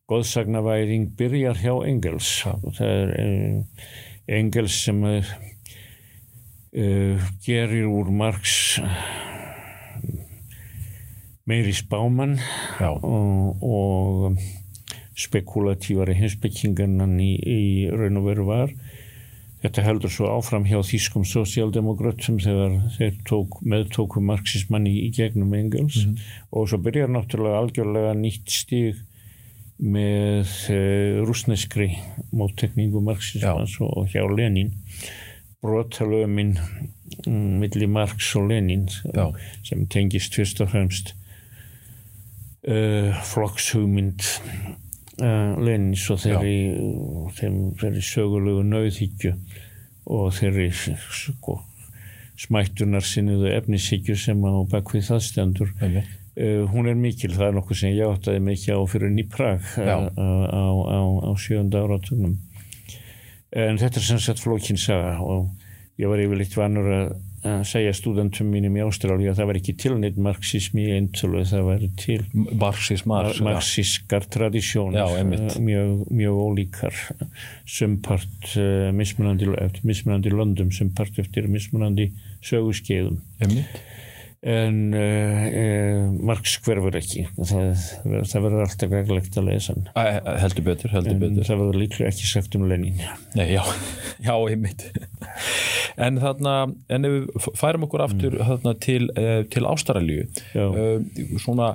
Speaker 2: góðsagnavæðing byrjar hjá Engels og það er uh, Engels sem er uh, gerir úr Marx meiri spáman og, og spekulatívar í hinsbyggingarnan í, í raun og veru var Þetta heldur svo áfram hjá þýskum sosialdemokratum þegar þeir tók, meðtóku marxismann í, gegnum Engels mm -hmm. og svo byrjar náttúrulega algjörlega nýtt stíg með eh, rúsneskri móttekningu marxismanns Já. og hjá Lenin brotalöfuminn um, millir Marx og Lenin Já. sem tengist fyrst og fremst uh, flokkshugmynd uh, Lenins og þeirri, þeirri sögulegu nauðhyggju og þeirri sko, smættunar sinniðu efnishyggju sem á bakvið það stendur. Uh, hún er mikil, það er nokkuð sem ég áttaði mikið á fyrir henni í Prag á, á, á, á sjönda áratunum en þetta er sem sagt flókinsaga og ég var yfirleitt vanur að að segja studentum mínum í Ástrálja að það var ekki til neitt marxismi í eintölu, það var til
Speaker 1: marxismar,
Speaker 2: marxiskar tradísjónir, eh, mjög, mjög ólíkar sumpart uh, mismunandi, mismunandi löndum, sumpart eftir mismunandi sögurskeiðum
Speaker 1: einmitt
Speaker 2: en uh, uh, Marx hverfur ekki. Það, það verður alltaf veglegt að lesa
Speaker 1: hann. Heldur betur, heldur
Speaker 2: en
Speaker 1: betur.
Speaker 2: það verður líklega ekki sagt um Lenin.
Speaker 1: Nei, já, já, einmitt. En þarna, en ef við færum okkur aftur mm. þarna til, uh, til Ástralju svona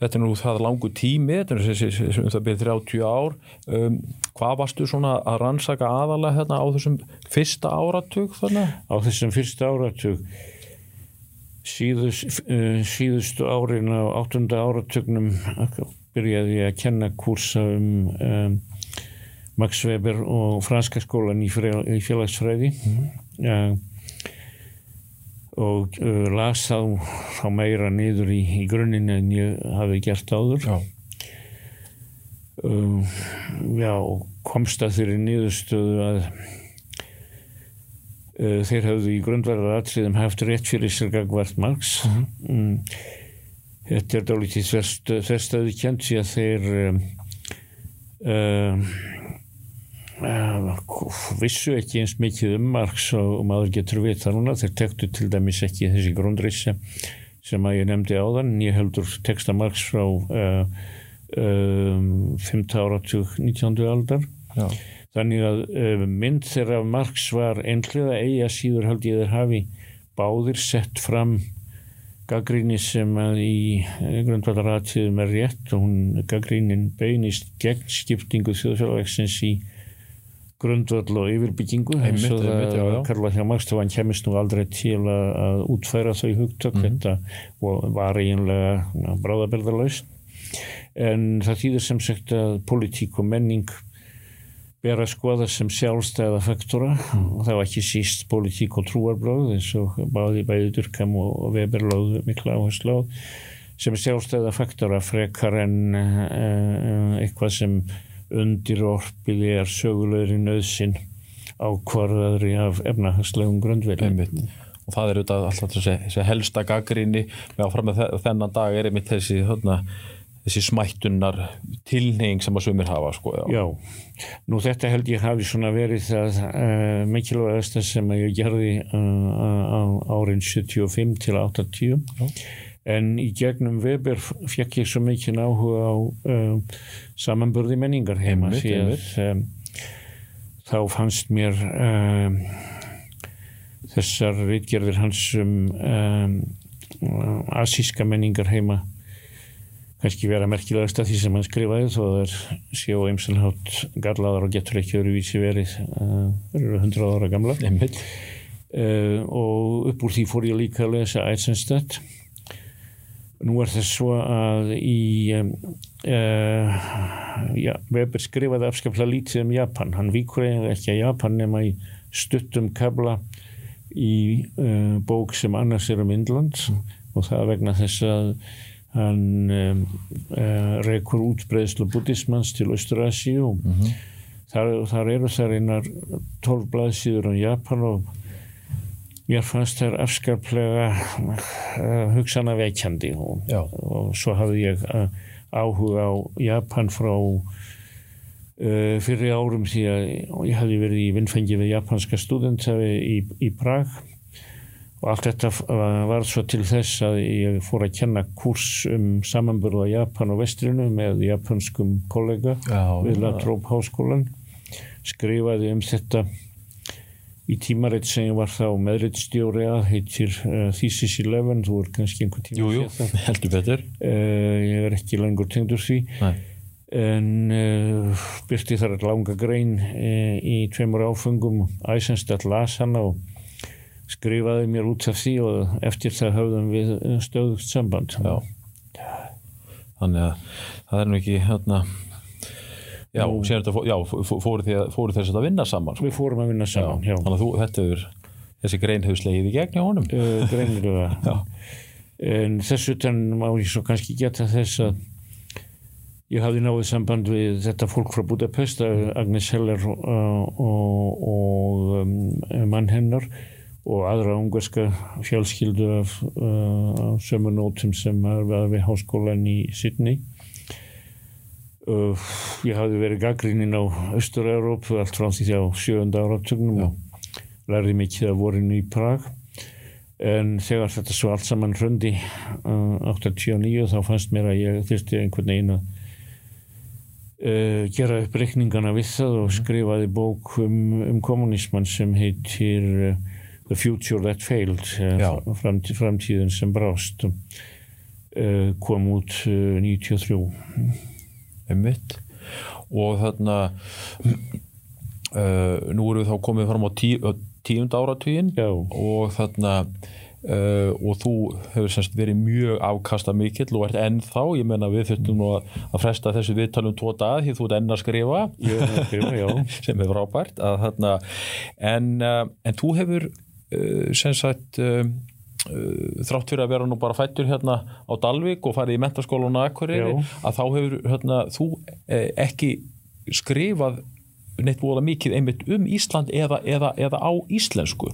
Speaker 1: þetta er nú það langu tími þetta er um það byrjið 30 ár. Um, hvað varstu svona að rannsaka aðalega hérna á þessum fyrsta áratug þannig?
Speaker 2: Á þessum fyrsta áratug síðust, uh, síðustu árin á áttunda áratögnum byrjaði ég að kenna kursa um, um Max Weber og franska skólan í, í félagsfræði mm. uh, og uh, las þá, þá meira niður í, í grunninn en ég hafi gert áður já, já komst að þeirri niðurstöðu að Eh, þeir hafðu í grundverðar atriðum haft rétt fyrir sér gagvart Marx mhm. mm -hmm. þetta er dálítið þess að þið kjent sér að þeir uh, uh, vissu ekki eins mikið um Marx og maður getur við það núna þeir tektu til dæmis ekki þessi grundrisse sem að ég nefndi á þann ég heldur teksta Marx frá uh, 5. áratug 19. aldar já Þannig að uh, mynd þegar Marx var einhlega eiga síður held ég þeir hafi báðir sett fram gaggríni sem að í eh, grundvallaratíðum er rétt. Og hún gaggrínin beinist gegn skiptingu þjóðfélagsins í grundvall og yfirbyggingu. Eins og það Karla hjá Marx þá hann kemist nú aldrei til að, að útfæra þau hugtök. Mm. þetta var eiginlega bráðabelðarlaust en það þýðir sem sagt að politík og menning ber að skoða sem sjálfstæða faktora og það var ekki síst politík og trúarblóð eins og báði bæði Durkheim og Weber láðu mikla áherslu á sem sjálfstæða faktora frekar en uh, eitthvað sem undir orpiði er sögulegri nöðsin á hverðaðri af efnahagslegum grundverðin
Speaker 1: og það er auðvitað alltaf þessi helsta gaggrinni með áfram með þennan dag er einmitt þessi þarna þessi smættunar tilneying sem að sumir hafa sko,
Speaker 2: já. já, nú þetta held ég hafi svona verið það uh, mikilvægast sem ég gerði uh, á árin 75 til 80 já. en í gegnum Weber fekk ég svo mikið áhuga á uh, samanburði menningar heima því að um, þá fannst mér þessar reitgerðir hans um, um asíska menningar heima kannski vera merkilegast að því sem hann skrifaði þó að það er sjó eimsalhátt garlaðar og getur ekki öru vísi verið það uh, eru hundrað ára gamla uh, og upp úr því fór ég líka að lesa Eisenstadt nú er það svo að í um, uh, ja, Weber skrifaði afskaplega lítið um Japan. Hann eiginlega ekki að Japan nema í stuttum kabla í uh, bók sem annars er um Indland. Og það vegna þess að hann um, uh, reykur útbreyðslu buddhismans til Östur-Asíu mm -hmm. þar, þar eru þær einar tólf blaðsíður á Japan og mér fannst þær afskaplega uh, hugsana veikjandi og, og svo hafði ég uh, áhuga á Japan frá fyrir árum því að ég hafði verið í vinnfengi við japanska studentafi í, í Prag og allt þetta var svo til þess að ég fór að kenna kurs um samanbörða Japan og Vestrinu með japanskum kollega
Speaker 1: Já,
Speaker 2: við. Latróp háskólan skrifaði um þetta í tímarit sem ég var þá meðritstjóri að heitir uh, Thesis 11 þú er kannski einhver tíma
Speaker 1: Jú, jú,
Speaker 2: séð það.
Speaker 1: heldur betur
Speaker 2: Uh, ég er ekki lengur tengdur því
Speaker 1: Nei.
Speaker 2: en uh, byrti þar langa grein í tveimur áfengum Æsenstall las hana og skrifaði mér út af því og eftir það höfðum við stöðugt samband
Speaker 1: Já. Þannig að það er nú ekki hérna Já, já, fó- fóru þess að vinna saman sko.
Speaker 2: við fórum að vinna saman já.
Speaker 1: Þannig að þú, þetta hefur þessi grein hefur slegið í gegn hjá honum
Speaker 2: Uh, greinilega
Speaker 1: Já.
Speaker 2: en þessu utan má ég svo kannski geta þess að ég hafði náið samband við þetta fólk frá Budapest Agnes Heller uh, og, og um, mann hennar og aðra ungarska fjálskildu af uh, sömu nótum sem var við háskólan í Sydney. Uh, ég hafði verið gaggrinnin á Östur-Európu allt frá því á sjönda áratögnum og lærði mikið af vorinu í Prag. En þegar þetta svo allt saman hrundi uh, 89 þá fannst mér að ég þyrsti einhvern veginn að uh, gera upp reikningana við það og skrifaði bók um, um kommunismann sem heitir uh, The Future That Failed
Speaker 1: Já.
Speaker 2: uh, framtíð, framtíðin sem brást uh, kom út uh, 93
Speaker 1: einmitt. Og þarna uh, nú erum við þá komið fram á tí, tíund áratugin
Speaker 2: Já.
Speaker 1: og þarna uh, og þú hefur semst verið mjög afkasta mikill og ert ennþá, ég menna við þurftum nú að, að fresta þessu viðtalum tvo dag því þú ert enn að skrifa.
Speaker 2: Ég að skrifa, já.
Speaker 1: Sem er frábært að þarna en, uh, en þú hefur sem sagt uh, uh, þrátt fyrir að vera nú bara fættur hérna á Dalvik og farið í mentaskólan á Akureyri að þá hefur hérna, þú eh, ekki skrifað neitt voða mikið einmitt um Ísland eða, eða, eða á íslensku.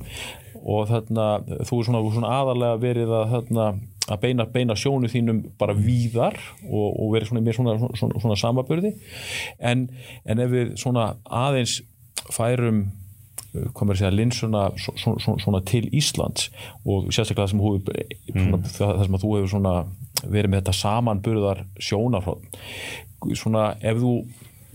Speaker 1: Og þarna þú er svona, svona aðalega verið að, þarna, að beina, beina sjónu þínum bara víðar og, og verið svona mér svona, svona, svona samaburði en, en ef við svona aðeins færum hvað maður að linsuna svona, svona, svona til Íslands og sérstaklega það sem, hú, svona, það, það sem þú hefur verið með þetta samanburðar sjónarhótt svona ef þú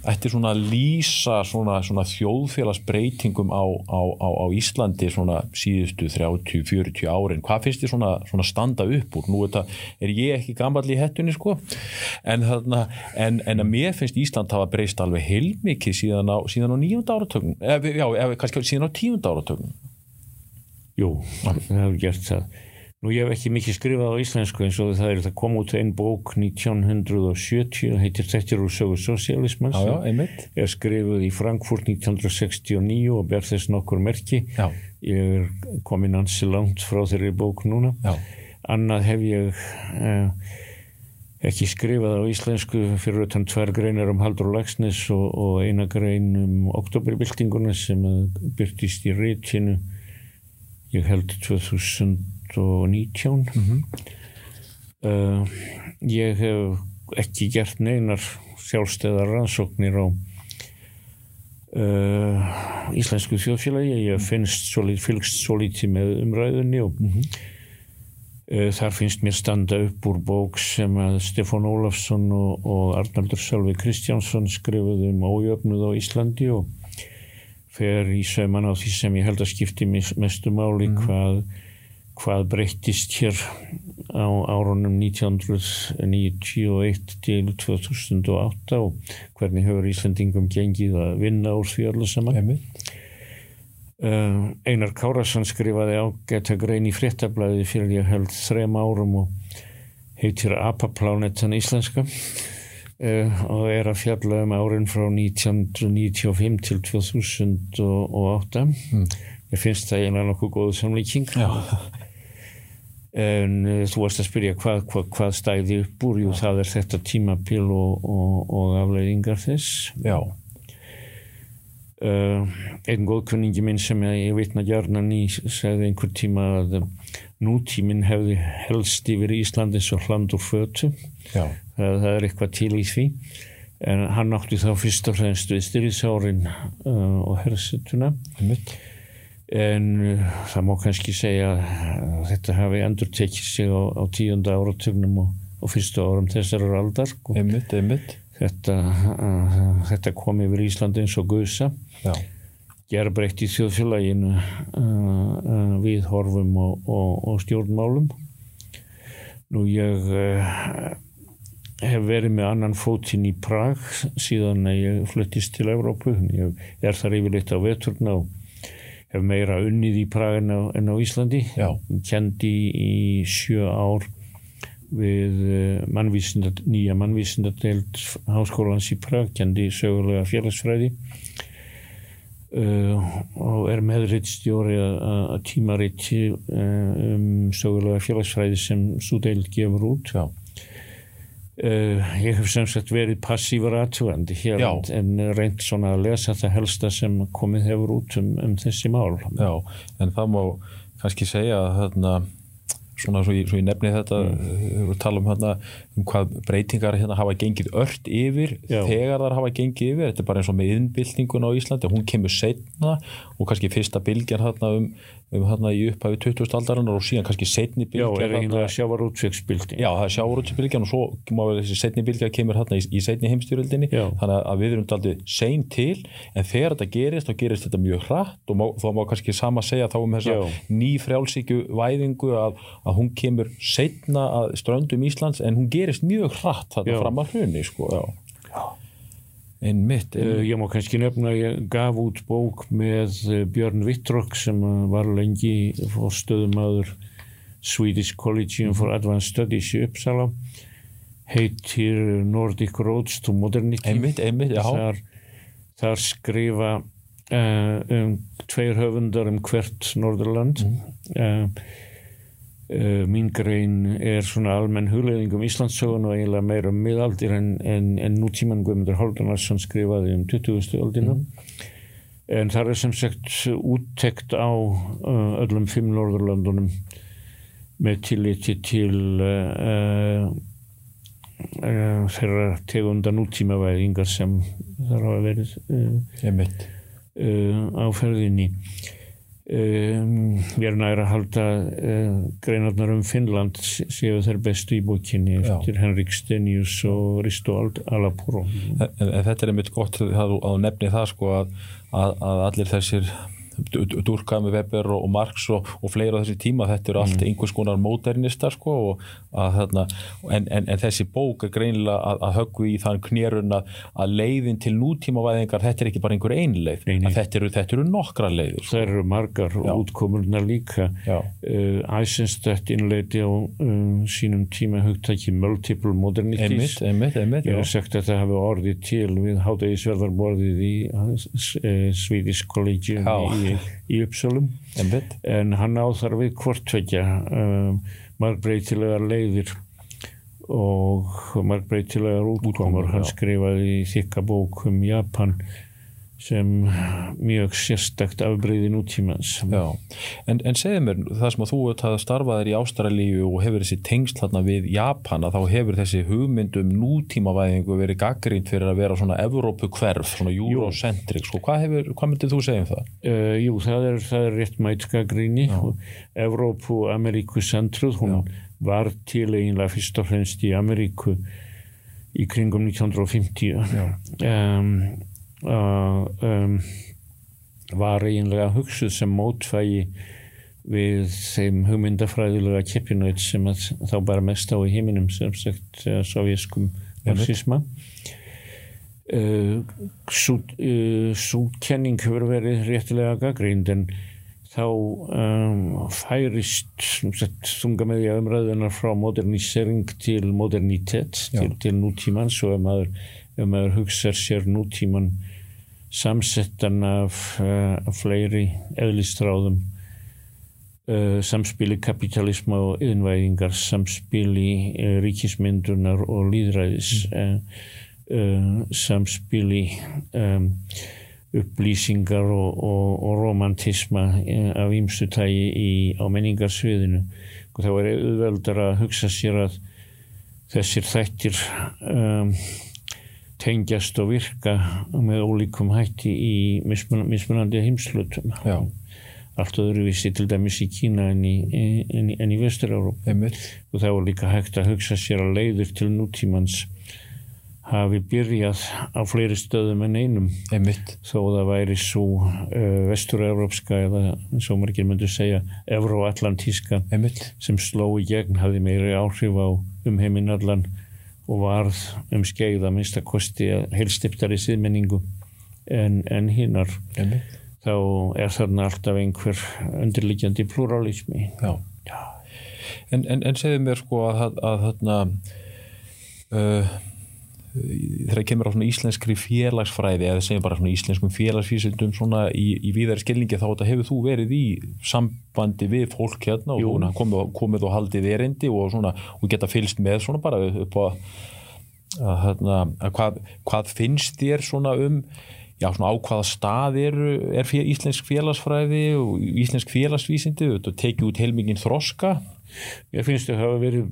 Speaker 1: ættir svona að lýsa svona, svona þjóðfélagsbreytingum á, á, á, á Íslandi svona síðustu 30-40 árin? Hvað finnst þið svona, svona standa upp úr? Nú þetta, er ég ekki gammal í hettunni sko? En, þarna, en, en að mér finnst Ísland hafa breyst alveg heilmikið síðan á, síðan á nýjunda áratögnum já, eða kannski síðan á tíunda áratögnum
Speaker 2: Jú, það hefur gert það. Nú ég hef ekki mikið skrifað á íslensku eins og það er það kom út einn bók 1970, heitir Þettir úr sögu sosialismans.
Speaker 1: já, já,
Speaker 2: Er skrifuð í Frankfurt 1969 og ber þess nokkur merki.
Speaker 1: já,
Speaker 2: Ég er komin ansi langt frá þeirri bók núna.
Speaker 1: já,
Speaker 2: Annað hef ég uh, ekki skrifað á íslensku fyrir utan tvær greinar um Haldur Lagsnes og, og eina grein um oktoberbyltinguna sem byrtist í rítinu ég held 2019
Speaker 1: Mhm.
Speaker 2: uh, ég hef ekki gert neinar sjálfstæðar rannsóknir á uh, íslensku þjóðfélagi. Ég finnst svolít, fylgst svo lítið með umræðunni og uh, þar finnst mér standa upp úr bók sem að Stefán Ólafsson og, og Arnaldur Sölvi Kristjánsson skrifuðu um ójöfnuð á Íslandi og fer í sauman á því sem ég held að skipti mestu máli hvað, hvað breyttist hér á árunum 1991 til 2008 og hvernig hefur Íslandingum gengið að vinna úr því öllu saman. Uh, Einar Kárasson skrifaði ágæta grein í fréttablaði fyrir ég held þrem árum og heitir Apaplánetan íslenska. Uh, og er að fjalla um árin frá 1995 til 2008
Speaker 1: Mm.
Speaker 2: ég finnst það eiginlega nokkuð góð samlíking.
Speaker 1: Já,
Speaker 2: en uh, þú varst að spyrja hvað, hvað, hvað stæði upp úr? Jú það er þetta tímapil og, og, og afleiðingar þess.
Speaker 1: Já,
Speaker 2: Uh, einn góðkunningi minn sem ég vitna gjarnan í segði einhver tíma að nútíminn hefði helst yfir Íslandi svo hland og fötu. Það, það er eitthvað til í því. En hann átti þá fyrst og fremst við styrriðsárin uh, og hersetuna
Speaker 1: einmitt
Speaker 2: en uh, það má kannski segja að þetta hafi endur tekið sig á, á tíunda áratögnum og, og fyrstu árum þessar aldar sko.
Speaker 1: einmitt, einmitt.
Speaker 2: Þetta, uh, þetta kom yfir Íslandi eins og guðsa gerbreytt í þjóðfélaginu uh, við horfum og, og, og stjórnmálum. Nú ég uh, hef verið með annan fótinn í Prag síðan að ég fluttist til Evrópu. Ég er þar yfirleitt á veturna og hef meira unnið í Prag en á, en á Íslandi.
Speaker 1: Já.
Speaker 2: kendi í sjö ár við eh, mannvísinda, nýja mannvísindadeild háskólans í Prag kendi sögulega félagsfræði uh, og er meðrittstjóri að tímaritti uh, um sögulega félagsfræði sem svo deild gefur út.
Speaker 1: Já,
Speaker 2: uh, ég hef sem sagt verið passífur aðtugandi hér
Speaker 1: Já.
Speaker 2: en reynd svona að lesa það helsta sem komið hefur út um, um þessi mál
Speaker 1: já, en það má kannski segja að þarna svona svo ég, svo ég nefni þetta mm. við tala um, þarna, um hvað breytingar hérna hafa gengið ört yfir
Speaker 2: Já.
Speaker 1: þegar þar hafa gengið yfir, þetta er bara eins og með innbyltingun á Íslandi, hún kemur setna og kannski fyrsta bylgjan þarna um, um þarna í upphafi 20. aldarinnar og síðan kannski setni
Speaker 2: Já,
Speaker 1: bylgjan
Speaker 2: er eiginlega sjávar útvegsbyldi
Speaker 1: Já, það er sjáurútsbylgjan og svo má vel þessi setni bylgja kemur hérna í, í setni heimstyrjöldinni
Speaker 2: Já.
Speaker 1: þannig að við erum daldið sein til en þegar þetta gerist, þá gerist þetta mjög hratt og má, þá má kannski sama segja þá um þessa
Speaker 2: Já.
Speaker 1: ný frjálsíkju væðingu að, að hún kemur setna að ströndum Íslands en hún gerist mjög hratt þarna
Speaker 2: Já.
Speaker 1: fram að hrunni sko, já. En mitt, en,
Speaker 2: ég má kannski nefna að ég gaf út bók með uh, Björn Vittrok sem uh, var lengi fórstöðumadur Swedish Collegium for Advanced Studies í Uppsala. Heitir Nordic Roads to Modernity.
Speaker 1: Einmitt, einmitt, já,
Speaker 2: þar, þar skrifa uh, um, tveir höfundar um hvert Norðurland. Uh, uh, mín grein er svona almenn hugleðing um Íslandssögun og eiginlega meira um miðaldir en, en, en nútíman Guðmundur Háldunarsson skrifaði um 20. öldina. En þar er sem sagt úttekt á uh, öllum fimm Norðurlandunum með tilliti til uh, uh, þeirra tegunda nútímavæðingar sem þar hafa verið uh, á ferðinni um, við erum næra að halda uh, greinarnar um Finnland sé- séu þeir bestu í bókinni
Speaker 1: Já.
Speaker 2: eftir Henrik Stenius og Risto Ald- Alapuro
Speaker 1: en, en þetta er einmitt gott að þú nefni það sko að, að, að allir þessir Durkheim, Weber og, og Marx og, og fleira á þessi tíma, þetta eru allt einhvers konar modernistar sko og að, þarna, en, en, en þessi bók er greinilega að, að höggu í þann knérun að, leiðin til nútímavæðingar þetta er ekki bara einhver einleið, þetta eru, þetta eru nokkra leiður sko.
Speaker 2: það eru margar
Speaker 1: Já.
Speaker 2: útkomurnar líka
Speaker 1: Já.
Speaker 2: uh, Eisenstadt innleiti á um, sínum tíma hugtæki multiple modernities
Speaker 1: einmitt, einmitt,
Speaker 2: Ég hef sagt að það hafi orðið til við hátegisverðarborðið í uh, Swedish Collegium
Speaker 1: Já.
Speaker 2: Í, í Uppsölum en hann á þar við hvortvekja um, margbreytilegar leiðir og margbreytilegar útkomur. Hann skrifaði í þykka bók um Japan sem mjög sérstakt afbreyði nútímans.
Speaker 1: Já, en, en segðu mér það sem að þú starfaðir í Ástralíu og hefur þessi tengsl þarna við Japan að þá hefur þessi hugmyndum nútímavæðingu verið gaggrínt fyrir að vera svona Evrópu hverf, svona Eurocentric. Sko. hvað, hefur, hvað myndir þú segja um það?
Speaker 2: Uh, jú, það er, það er rétt mætgagríni Evrópu og Ameríku centruð, hún var til eiginlega fyrst og fremst í Ameríku í kringum 1950 um, um, var eiginlega hugsuð sem mótfægi við þeim hugmyndafræðilega keppinauð sem þá bara mest á í heiminum sem sagt uh, sovjeskum marxisma uh, svo, uh, svo kenning hefur verið réttilega gaggrind en þá um, færist þunga með því að umræðunar frá modernisering til modernitet til, til nútíman svo ef maður, maður hugsa sér nútíman samsettan af uh, fleiri eðlistráðum uh, samspili kapitalisma og yðinvæðingar samspili uh, ríkismyndunar og líðræðis uh, samspili um, upplýsingar og, og, og romantisma af ímstu tægi í, á menningarsviðinu. Og þá er auðveldar að hugsa sér að þessir þættir um, tengjast og virka með ólíkum hætti í mismun, mismunandi heimslutum allt öðruvísi til dæmis í Kína en í, í, í Vestur-Európa og það var líka hægt að hugsa sér að leiður til nútímans hafi byrjað á fleiri stöðum en einum.
Speaker 1: Einmitt.
Speaker 2: Þó það væri svo uh, vestur-európska eða eins og margir myndu segja evro-atlantíska
Speaker 1: einmitt,
Speaker 2: sem sló í gegn hafði meiri áhrif á umheiminn allan og varð um skeið að minnsta kosti að heilstiptari síðmenningu en, en hinnar þá er þarna alltaf einhver undirliggjandi pluralismi
Speaker 1: Já. En, en, en segðu mér sko að, að þarna uh, þegar kemur á svona íslenskri félagsfræði eða segjum bara svona íslenskum félagsfísundum svona í, í víðari skilningi þá hefur þú verið í sambandi við fólk hérna og
Speaker 2: Jú.
Speaker 1: komið, komið og haldið erindi og svona og geta fylst með svona bara upp á að, hérna, að hvað, hvað finnst þér svona um já svona á hvaða stað er, er fél, íslensk félagsfræði og íslensk félagsvísindi og tekið út heilmingin þroska
Speaker 2: Ég finnst þau hafa verið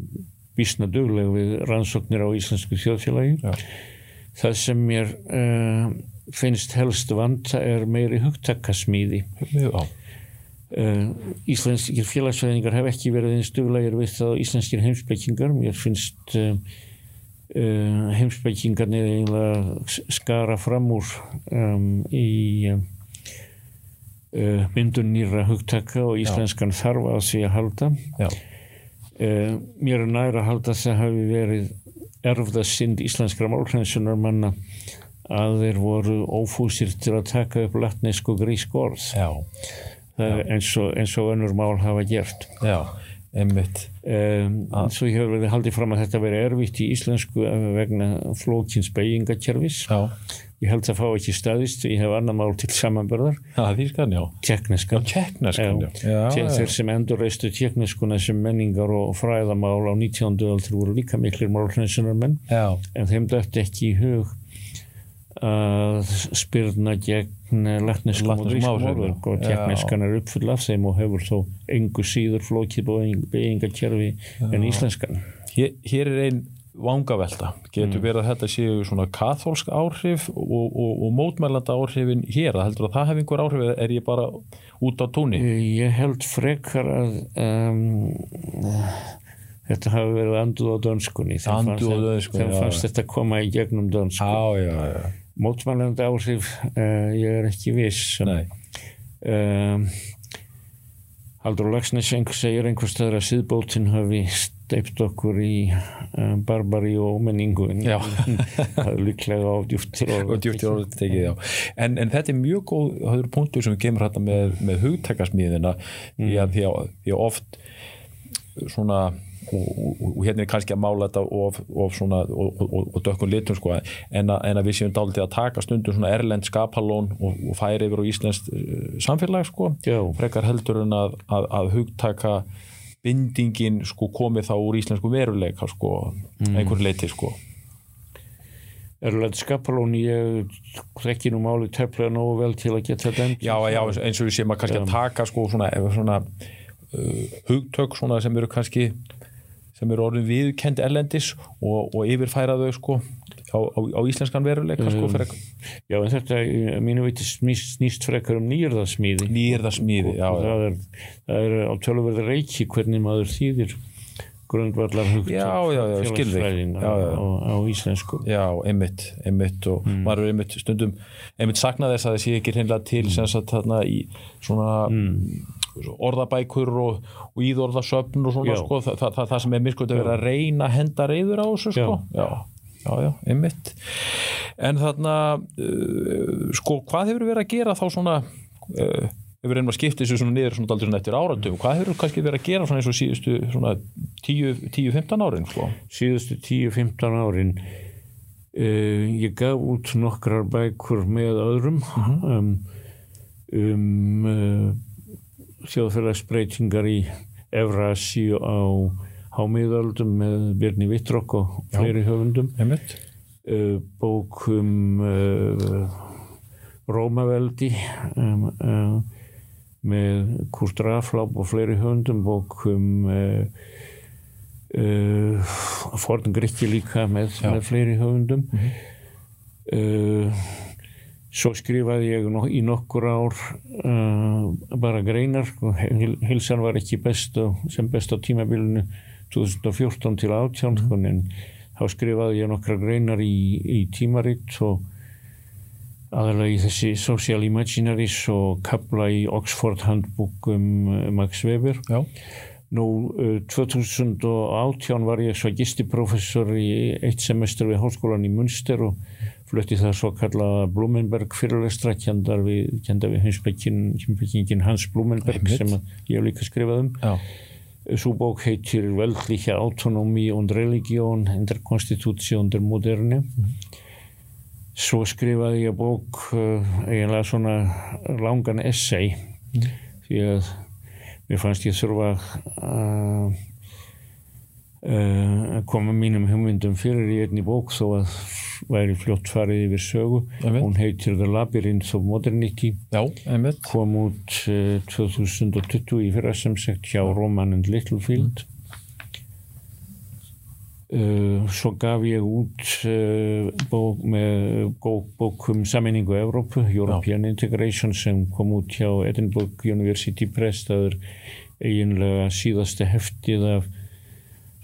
Speaker 2: vísna dugleg við rannsóknir á íslensku þjóðfélagi.
Speaker 1: Já.
Speaker 2: Það sem mér uh, finnst helst vanta er meiri hugtakasmíði.
Speaker 1: Já,
Speaker 2: Uh, íslenskir félagsfræðingar hef ekki verið eins duglegir við það íslenskir heimsbyggingar. Mér finnst uh, uh, heimsbyggingarnir eiginlega skara fram úr um, í myndun nýra hugtaka og íslenskan þarf að því að halda.
Speaker 1: já,
Speaker 2: Uh, mér er næra að halda að það hafi verið erfða synd íslenskra málhrænsunar manna að þeir voru ófúsir til að taka upp latnesk og grísk orð. Eins og, eins og önnur mál hafa gert.
Speaker 1: Já, einmitt.
Speaker 2: Um, svo hefur verið haldið fram að þetta verið erfitt í íslensku eh, vegna flókins beigingakerfis
Speaker 1: Já,
Speaker 2: ég held að fá ekki staðist ég hef annar mál til samanbörðar
Speaker 1: já því skan, já.
Speaker 2: Tekniskan
Speaker 1: Tjekkneskan, já, já,
Speaker 2: Te-
Speaker 1: já,
Speaker 2: þeir sem endurreistu tekniskuna sem menningar og fræðamál á 19. öld voru líka miklir málhreinsunar menn
Speaker 1: já,
Speaker 2: en þeim dætti ekki í hug að spyrna gegn latneskum og orðum og
Speaker 1: Já.
Speaker 2: tekniskan er uppfull af þeim og hefur þó engu síður flókið beigingakerfi en íslenskan.
Speaker 1: Hér, hér er ein vangavelta. Getur verið að þetta séu svona katholsk áhrif og, og, og mótmælanda áhrifin hér, heldur að það hef einhver áhrif eða er ég bara út á tóni
Speaker 2: Ég held frekar að um, þetta hafi verið anduð á dönskunni.
Speaker 1: Á
Speaker 2: fannst-
Speaker 1: já,
Speaker 2: fannst þetta koma í gegnum dönsku.
Speaker 1: Já, já, já,
Speaker 2: mótmælandi áhrif uh, ég er ekki viss.
Speaker 1: Nei.
Speaker 2: Um, Haldur Lagsnes einhver segir einhver staður að síðbótin hafi steipt okkur í um, barbari og ómenningu en það er líklega á djúftir
Speaker 1: orðið tekið. En, en þetta er mjög góð, það eru punktur sem kemur þetta með, með hugtakasmíðina því, að, því, að, því að oft svona og, og, og hérna er kannski að mála þetta of, of svona, og, og, og dökkun litum sko, en, að, en að við séum dálítið að taka stundum svona erlend skapalón og, færi yfir á Íslands uh, samfélag sko, frekar heldur en að, að, að hugtaka bindingin sko komið þá úr íslensku veruleika sko, einhver leiti sko.
Speaker 2: Erlend Skapalón ég þekki nú máli tefnilega nógu vel til að geta dæmt.
Speaker 1: Já, já, eins og við séum að kannski að taka sko svona, svona uh, hugtök svona sem eru kannski sem eru orðin viðkend erlendis og, og yfirfæra þau sko á, á, á íslenskan veruleika sko fyrir
Speaker 2: Já, en þetta mínu viti snýst, frekar um nýjörðasmíði
Speaker 1: nýrðasmíði já,
Speaker 2: það er, það er á tölverði reiki hvernig maður þýðir grundvallar
Speaker 1: skilði.
Speaker 2: félagsfræðin á, á, íslensku
Speaker 1: já, einmitt, einmitt og
Speaker 2: Mm.
Speaker 1: maður er einmitt stundum einmitt sakna þess að sé ekki hreinlega til
Speaker 2: Mm.
Speaker 1: sem sagt þarna í svona orðabækur og, og íðorðasöfn og svona
Speaker 2: Já.
Speaker 1: sko, það, það, það, sem er miskuð að vera að reyna að henda reyður á þessu sko já, já, já, einmitt en þarna uh, sko, hvað hefur verið að gera þá svona uh, ef við reynum að skipta þessu svona niður svona, svona eftir áratum, hvað hefur kannski verið að gera svona eins og síðustu svona 10-15 árin sko?
Speaker 2: síðustu 10-15 árin uh, ég gaf út nokkrar bækur með öðrum
Speaker 1: Mhm.
Speaker 2: um, um uh, þjóðfélagsbreytingar í Evrasíu á hámiðöldum með Björni Vittrokk og
Speaker 1: Já.
Speaker 2: fleiri höfundum. Uh, bók um uh, Rómaveldi um, uh, með Kurt Rafláp og fleiri höfundum. Bók um uh, Forn Grikki líka með, með fleiri höfundum. Uh, svo skrifaði ég í nokkur ár uh, bara greinar hilsan var ekki best á, sem best á tímabilinu 2014 til 18 mm. en þá skrifaði ég nokkra greinar í, í tímaritt og aðalega í þessi Social Imaginaries og kapla í Oxford Handbook um Max Weber
Speaker 1: Já.
Speaker 2: nú uh, 2018 var ég svo gistiprofessor í eitt semester við Háskólan í Münster og flutti það svo kalla Blumenberg fyrirlestra kjandar við, við hinsbyggingin Hans Blumenberg
Speaker 1: Einmitt.
Speaker 2: sem ég hef líka skrifað um
Speaker 1: Já.
Speaker 2: Svo bók heitir Weltliche Autonomie und Religion in der Konstitution der Moderne. Svo skrifaði ég bók, uh, eiginlega svona langan essay, því að mér fannst ég þurfa að uh, koma mínum hugmyndum fyrir í einni bók þó að væri fljótt farið yfir sögu.
Speaker 1: Einmitt.
Speaker 2: Hún heitir The Labyrinth of Modernity.
Speaker 1: Já,
Speaker 2: kom út uh, 2020 í fyrra sem sagt hjá Roman and Littlefield. Uh, svo gaf ég út uh, bók með bók, bók um saminningu Evrópu, European Integration sem kom út hjá Edinburgh University Press það er eiginlega síðasta heftið af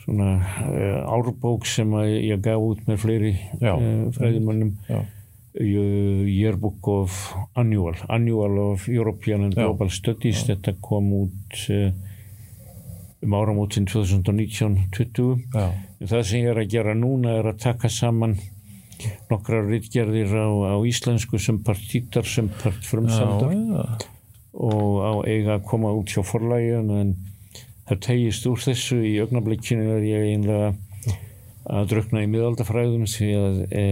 Speaker 2: svona uh, árbók sem að ég gaf út með fleiri
Speaker 1: Já.
Speaker 2: uh, fræðimannum
Speaker 1: Já.
Speaker 2: uh, Yearbook of Annual Annual of European and
Speaker 1: Já.
Speaker 2: Global Studies þetta kom út uh, um áramótin 2019-20
Speaker 1: Já.
Speaker 2: það sem ég er að gera núna er að taka saman nokkra rittgerðir á, á íslensku sem partítar sem part frumsamdar
Speaker 1: Já,
Speaker 2: og á eiga að koma út hjá forlægin en það tegist úr þessu í augnablikkinu er ég einlega að drukna í miðaldafræðum því að e,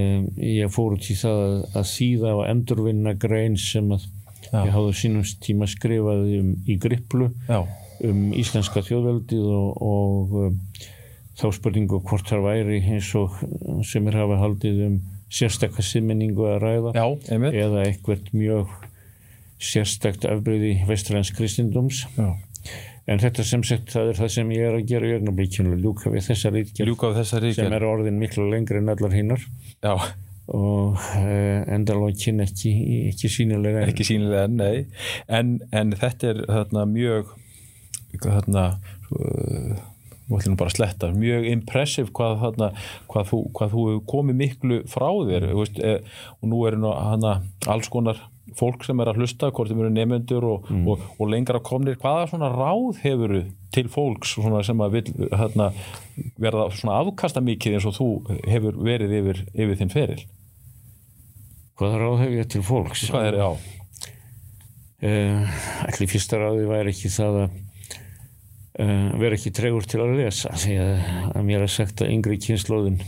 Speaker 2: ég fór út í það að, að þýða og endurvinna grein sem að
Speaker 1: Já.
Speaker 2: ég hafði sínum tíma skrifað um, í griplu
Speaker 1: já,
Speaker 2: um íslenska þjóðveldið og, og um, þá spurningu hvort það væri eins og sem er hafa haldið um sérstakka simmenningu að ræða
Speaker 1: já,
Speaker 2: eða eitthvað mjög sérstakt afbreyði vestræns kristindums
Speaker 1: Já.
Speaker 2: En þetta sem sagt það er það sem ég er að gera í ögnablikinu ljúka við þessa
Speaker 1: þessa
Speaker 2: sem er orðin miklu lengri en allar hinnar
Speaker 1: Já,
Speaker 2: og uh, endalókin ekki, ekki sínilega
Speaker 1: ekki sínilega, nei. En, en þetta er þarna mjög, þarna, uh, bara að sletta, mjög impressive hvað, þarna, hvað, þú, hvað þú komið miklu frá þér veist, e, og nú eru nú hana, alls konar fólk sem er að hlusta, hvort þeim eru nefnendur og, og, og lengra komnir, hvaða svona ráð hefur til fólks sem að vil hana, verða svona afkasta mikið eins og þú hefur verið yfir, yfir þinn feril?
Speaker 2: Hvaða ráð hef ég til fólks?
Speaker 1: Hvað er, já,
Speaker 2: uh, Ætli fyrsta ráði væri ekki það að uh, vera ekki tregur til að lesa því að, að mér er sagt að yngri kynnslóðin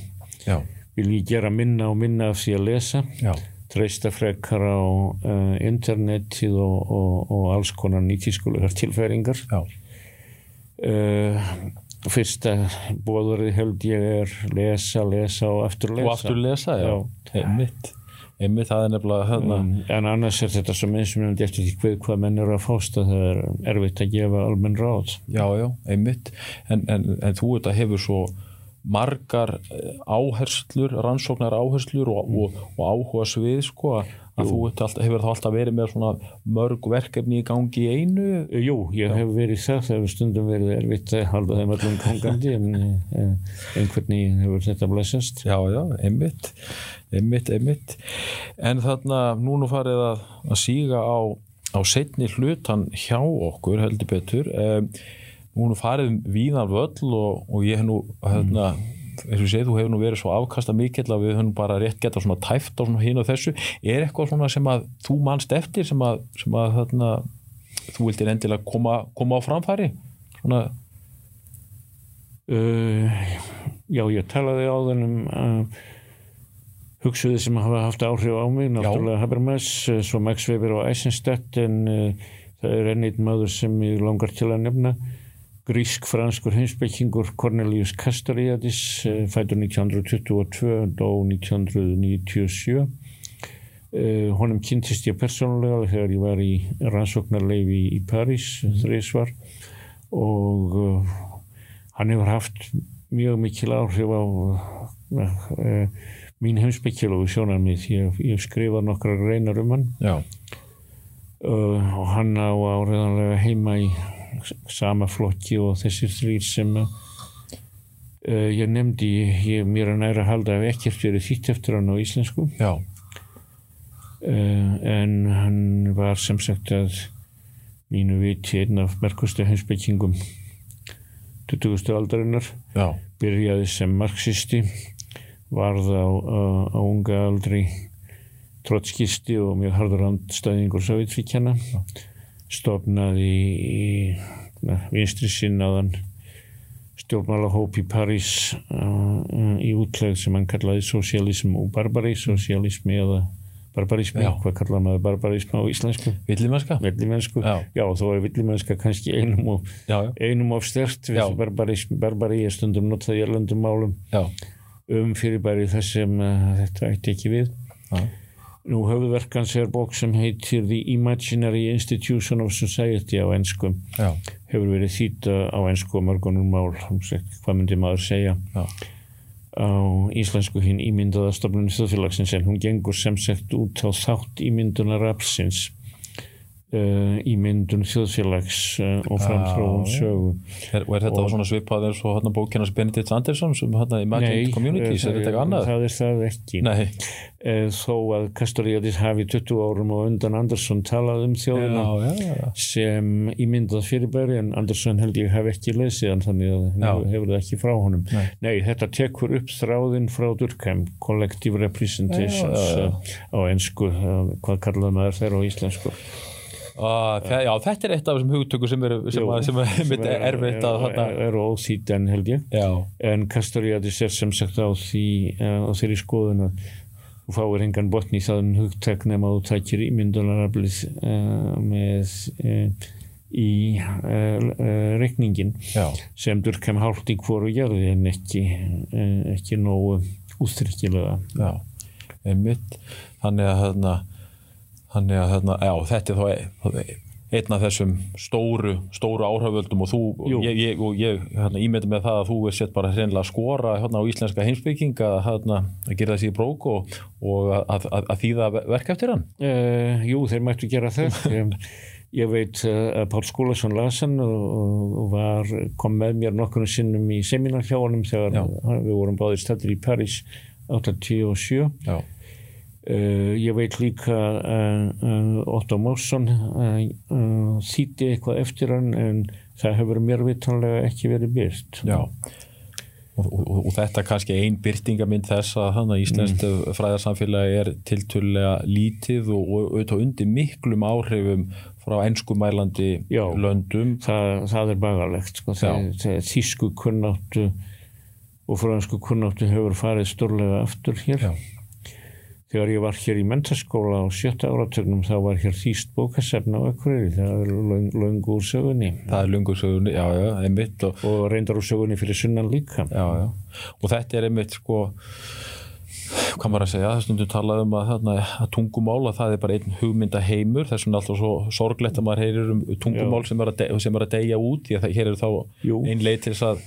Speaker 2: vil ég gera minna og minna af því að lesa.
Speaker 1: Já,
Speaker 2: treysta frekar á uh, internetið og, og, og alls konar nýtískulegar tilfæringar
Speaker 1: já,
Speaker 2: uh, fyrsta bóðurði held ég er lesa, lesa og aftur lesa
Speaker 1: og aftur lesa, já,
Speaker 2: Já.
Speaker 1: einmitt. Einmitt, það er nefnilega hérna,
Speaker 2: Um, en annars er þetta svo mismunandi eftir því hvað, menn eru að fásta það er erfitt að gefa almenn ráð.
Speaker 1: Já, já, einmitt. En, en, en þú þetta hefur svo margar eh, áherslur rannsóknar áherslur og, og, og áhuga svið sko að þú ert alltaf, hefur það alltaf verið með svona mörg verkefni í gangi í einu?
Speaker 2: Jú, ég hef verið það, það hefur stundum verið erfitt að halda þeim öllum gangandi en eh, einhvern veginn hefur þetta blessast.
Speaker 1: já, já, einmitt einmitt, einmitt. En þarna, núna farið að, að síga á, á setni hlutan hjá okkur heldur betur. Um, núna farið um víðan völl og, og ég hef nú hérna, eins og ég segi, þú hefur nú verið svo afkasta mikill að við höfum bara rétt geta svona tæft á svona hinn og þessu, er eitthvað svona sem að þú manst eftir sem að, sem að þarna, þú vildir endilega koma, koma á framfæri? Svona,
Speaker 2: Uh, já, ég talaði á þennum uh, hugsuði sem hafa haft áhrif á mig, náttúrulega Habermas, uh, svo Max Weber og Eisenstadt en uh, það er ennið maður sem ég langar til að nefna grísk-franskur heimsbyggingur Cornelius Castoriadis uh, fætur 1922 dó 1997 uh, honum kynntist ég persónulega þegar ég var í rannsóknarleifi í, París þrísvar og uh, hann hefur haft mjög mikil áhrif á uh, mín heimspekkilugu sjónarmið. Ég, ég skrifa nokkra reynar um hann. Uh, og hann á áreðanlega heima í sama flokki og þessir þrýr sem uh, ég nefndi ég mér að næra halda ef ekkert verið þýtt eftir hann á íslensku.
Speaker 1: Já,
Speaker 2: uh, en hann var sem sagt að mínu viti einn af merkustu heimspekkingum 20. aldarinnar.
Speaker 1: Já,
Speaker 2: byrjaði sem marxisti varð á, á, á unga aldri trotskisti og mjög hardur andstæðingur Sovjetríkjana stofnaði í, í vinstri sinnaðan stjórnmálahóp í París uh, í útlegð sem hann kallaði sosialism og barbari sosialismi eða barbarismi,
Speaker 1: Já.
Speaker 2: hvað kallaði maður barbarismi á íslensku?
Speaker 1: villimennska
Speaker 2: Villimennsku,
Speaker 1: Já.
Speaker 2: já, þó er villimennska kannski einum og
Speaker 1: Já,
Speaker 2: einum of stert barbari er stundum notað í erlendum málum um fyrirbæri þess sem uh, þetta ætti ekki við. Nú höfðverkans er bók sem heitir The Imaginary Institution of Society á ennskum.
Speaker 1: já,
Speaker 2: Hefur verið þýta á ennsku og mörgunum mál, hvað myndi maður segja.
Speaker 1: Já,
Speaker 2: á íslensku hinn ímyndaða stofnunni þjóðfélagsins en hún gengur sem sagt út á þátt ímyndunar aflsins uh, ímyndun þjóðfélags uh, og
Speaker 1: já.
Speaker 2: sögu.
Speaker 1: Er, er þetta
Speaker 2: Og-
Speaker 1: svona svipað eins og hérna bókinas Benedikt Andersson sem hérna Imagined Communities,
Speaker 2: eh,
Speaker 1: er þetta eitthvað annað?
Speaker 2: það er það ekki.
Speaker 1: Nei,
Speaker 2: Eh, þó að Kastoriadis hafi 20 árum og undan Andersson talað um þjóðina
Speaker 1: já, já, já,
Speaker 2: sem ímyndað fyrirbæri en Andersson held ég hef ekki lesið hann þannig að hann hefur, það ekki frá honum
Speaker 1: Nei.
Speaker 2: Nei, þetta tekur upp þráðinn frá Durkheim Collective Representations eh, á ennsku eh, hvað kallaði maður þeirra á íslensku
Speaker 1: Ah, þe- já, þetta er eitt af þessum hugtöku sem er, sem,
Speaker 2: Jú,
Speaker 1: að- sem er, sem er erfitt að
Speaker 2: er, er, er óþýtt en held ég.
Speaker 1: Já,
Speaker 2: en Kastoriadis er sem sagt á því eh, á þeirri skoðun að þú fáir engan botni í það hugtak nema þú takir ímyndunaraflið uh, með uh, í uh, reikningin
Speaker 1: já,
Speaker 2: sem Durkheim hálft í hvoru gerði en ekki, ekki nógu ústrykkilega
Speaker 1: já, einmitt, þannig að hérna, þannig að hérna, já, þetta er þá e- einn af þessum stóru, stóru áhriföldum og þú,
Speaker 2: Jú.
Speaker 1: ég, ég, og ég hérna, ímyndi með það að þú er sett bara hreinlega að skora hérna á íslenska heimsbygging að, hérna, að gera þessi í brók og, og að, að, að þýða verk eftir hann.
Speaker 2: uh, Jú, þeir mættu gera það Ég veit uh, að Pál Skúlason las hann og, var, kom með mér nokkurnu sinnum í seminar hjá honum þegar
Speaker 1: Já.
Speaker 2: við vorum báðir stættir í París 87
Speaker 1: Já,
Speaker 2: ég veit líka að uh, Otto uh, þýtti eitthvað eftir hann en það hefur mér vitanlega ekki verið byrt.
Speaker 1: já. Og, og, og þetta er kannski ein byrtingamind þess að þannig að íslenskt mm. fræðarsamfélagi er tiltölulega lítið og, og auðvitað undir miklum áhrifum frá enskumælandi
Speaker 2: Já.
Speaker 1: löndum.
Speaker 2: Það, það er bagalegt. Sko. Það, það, þísku kunnáttu og fransku kunnáttu hefur farið stórlega aftur hér.
Speaker 1: Já.
Speaker 2: Þegar ég var hér í mentaskóla á sjötta áratögnum þá var hér þýst bókasefna á Akureyri. Það er úr sögunni
Speaker 1: Það er lungu sögunni, já, já, einmitt og,
Speaker 2: og reyndar úr sögunni fyrir sunnan líka.
Speaker 1: já, já. og þetta er einmitt sko hvað maður að segja, það stundum talað um að, þarna, að tungumál, að það er bara einn hugmynda heimur, þess vegna er alltaf svo sorglegt að maður heyrir um tungumál sem er, að de, sem er að deyja út, því að það, hér er þá
Speaker 2: Jú.
Speaker 1: ein leið til þess að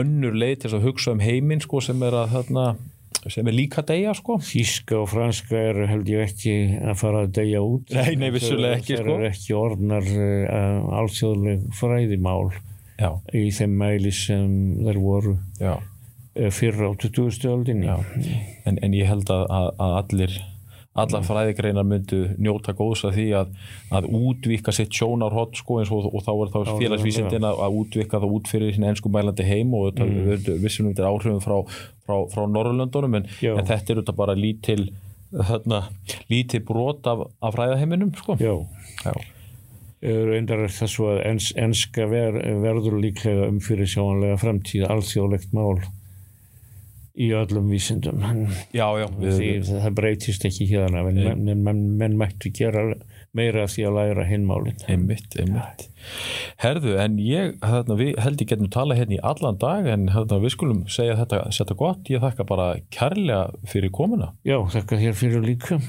Speaker 1: önnur leið til þess að hugsa um heiminn sko, sem er að þarna, sem er líka að deyja sko.
Speaker 2: Þíska og franska eru held ég ekki að fara að deyja út.
Speaker 1: Nei, nei, vissulega ekki,
Speaker 2: Það
Speaker 1: sko.
Speaker 2: eru ekki orðnar uh, alþjóðleg fræðimál
Speaker 1: Já,
Speaker 2: í þeim mæli sem þeir voru uh, fyrr á 20. öldinni.
Speaker 1: En, en ég held að, að allir allar fræðigreinar myndu njóta góðs að því að, að útvika sitt sjónarhótt sko eins og, og þá er þá félagsvísindin að, að útvika það út fyrir sinna ennsku mælandi heim og þetta mm. við vissum við þetta áhrifum frá, frá, frá Norrlöndunum en, en þetta er þetta bara lítil þarna, lítil brot af, af fræðaheiminum sko
Speaker 2: Já.
Speaker 1: Já.
Speaker 2: Reyndar það svo að ens, enska ver, verður líklega um fyrir sjáanlega framtíð alþjóðlegt mál í öllum vísindum.
Speaker 1: já, já,
Speaker 2: Því það breytist ekki hérna en menn, menn, menn, mættu gera meira því að læra hinmálin.
Speaker 1: einmitt, einmitt herðu, en ég þarna, held ég getum talað hérna í allan dag en þarna, við skulum segja þetta, þetta gott ég þakka bara kærlega fyrir komuna
Speaker 2: Já, þakka þér fyrir líka.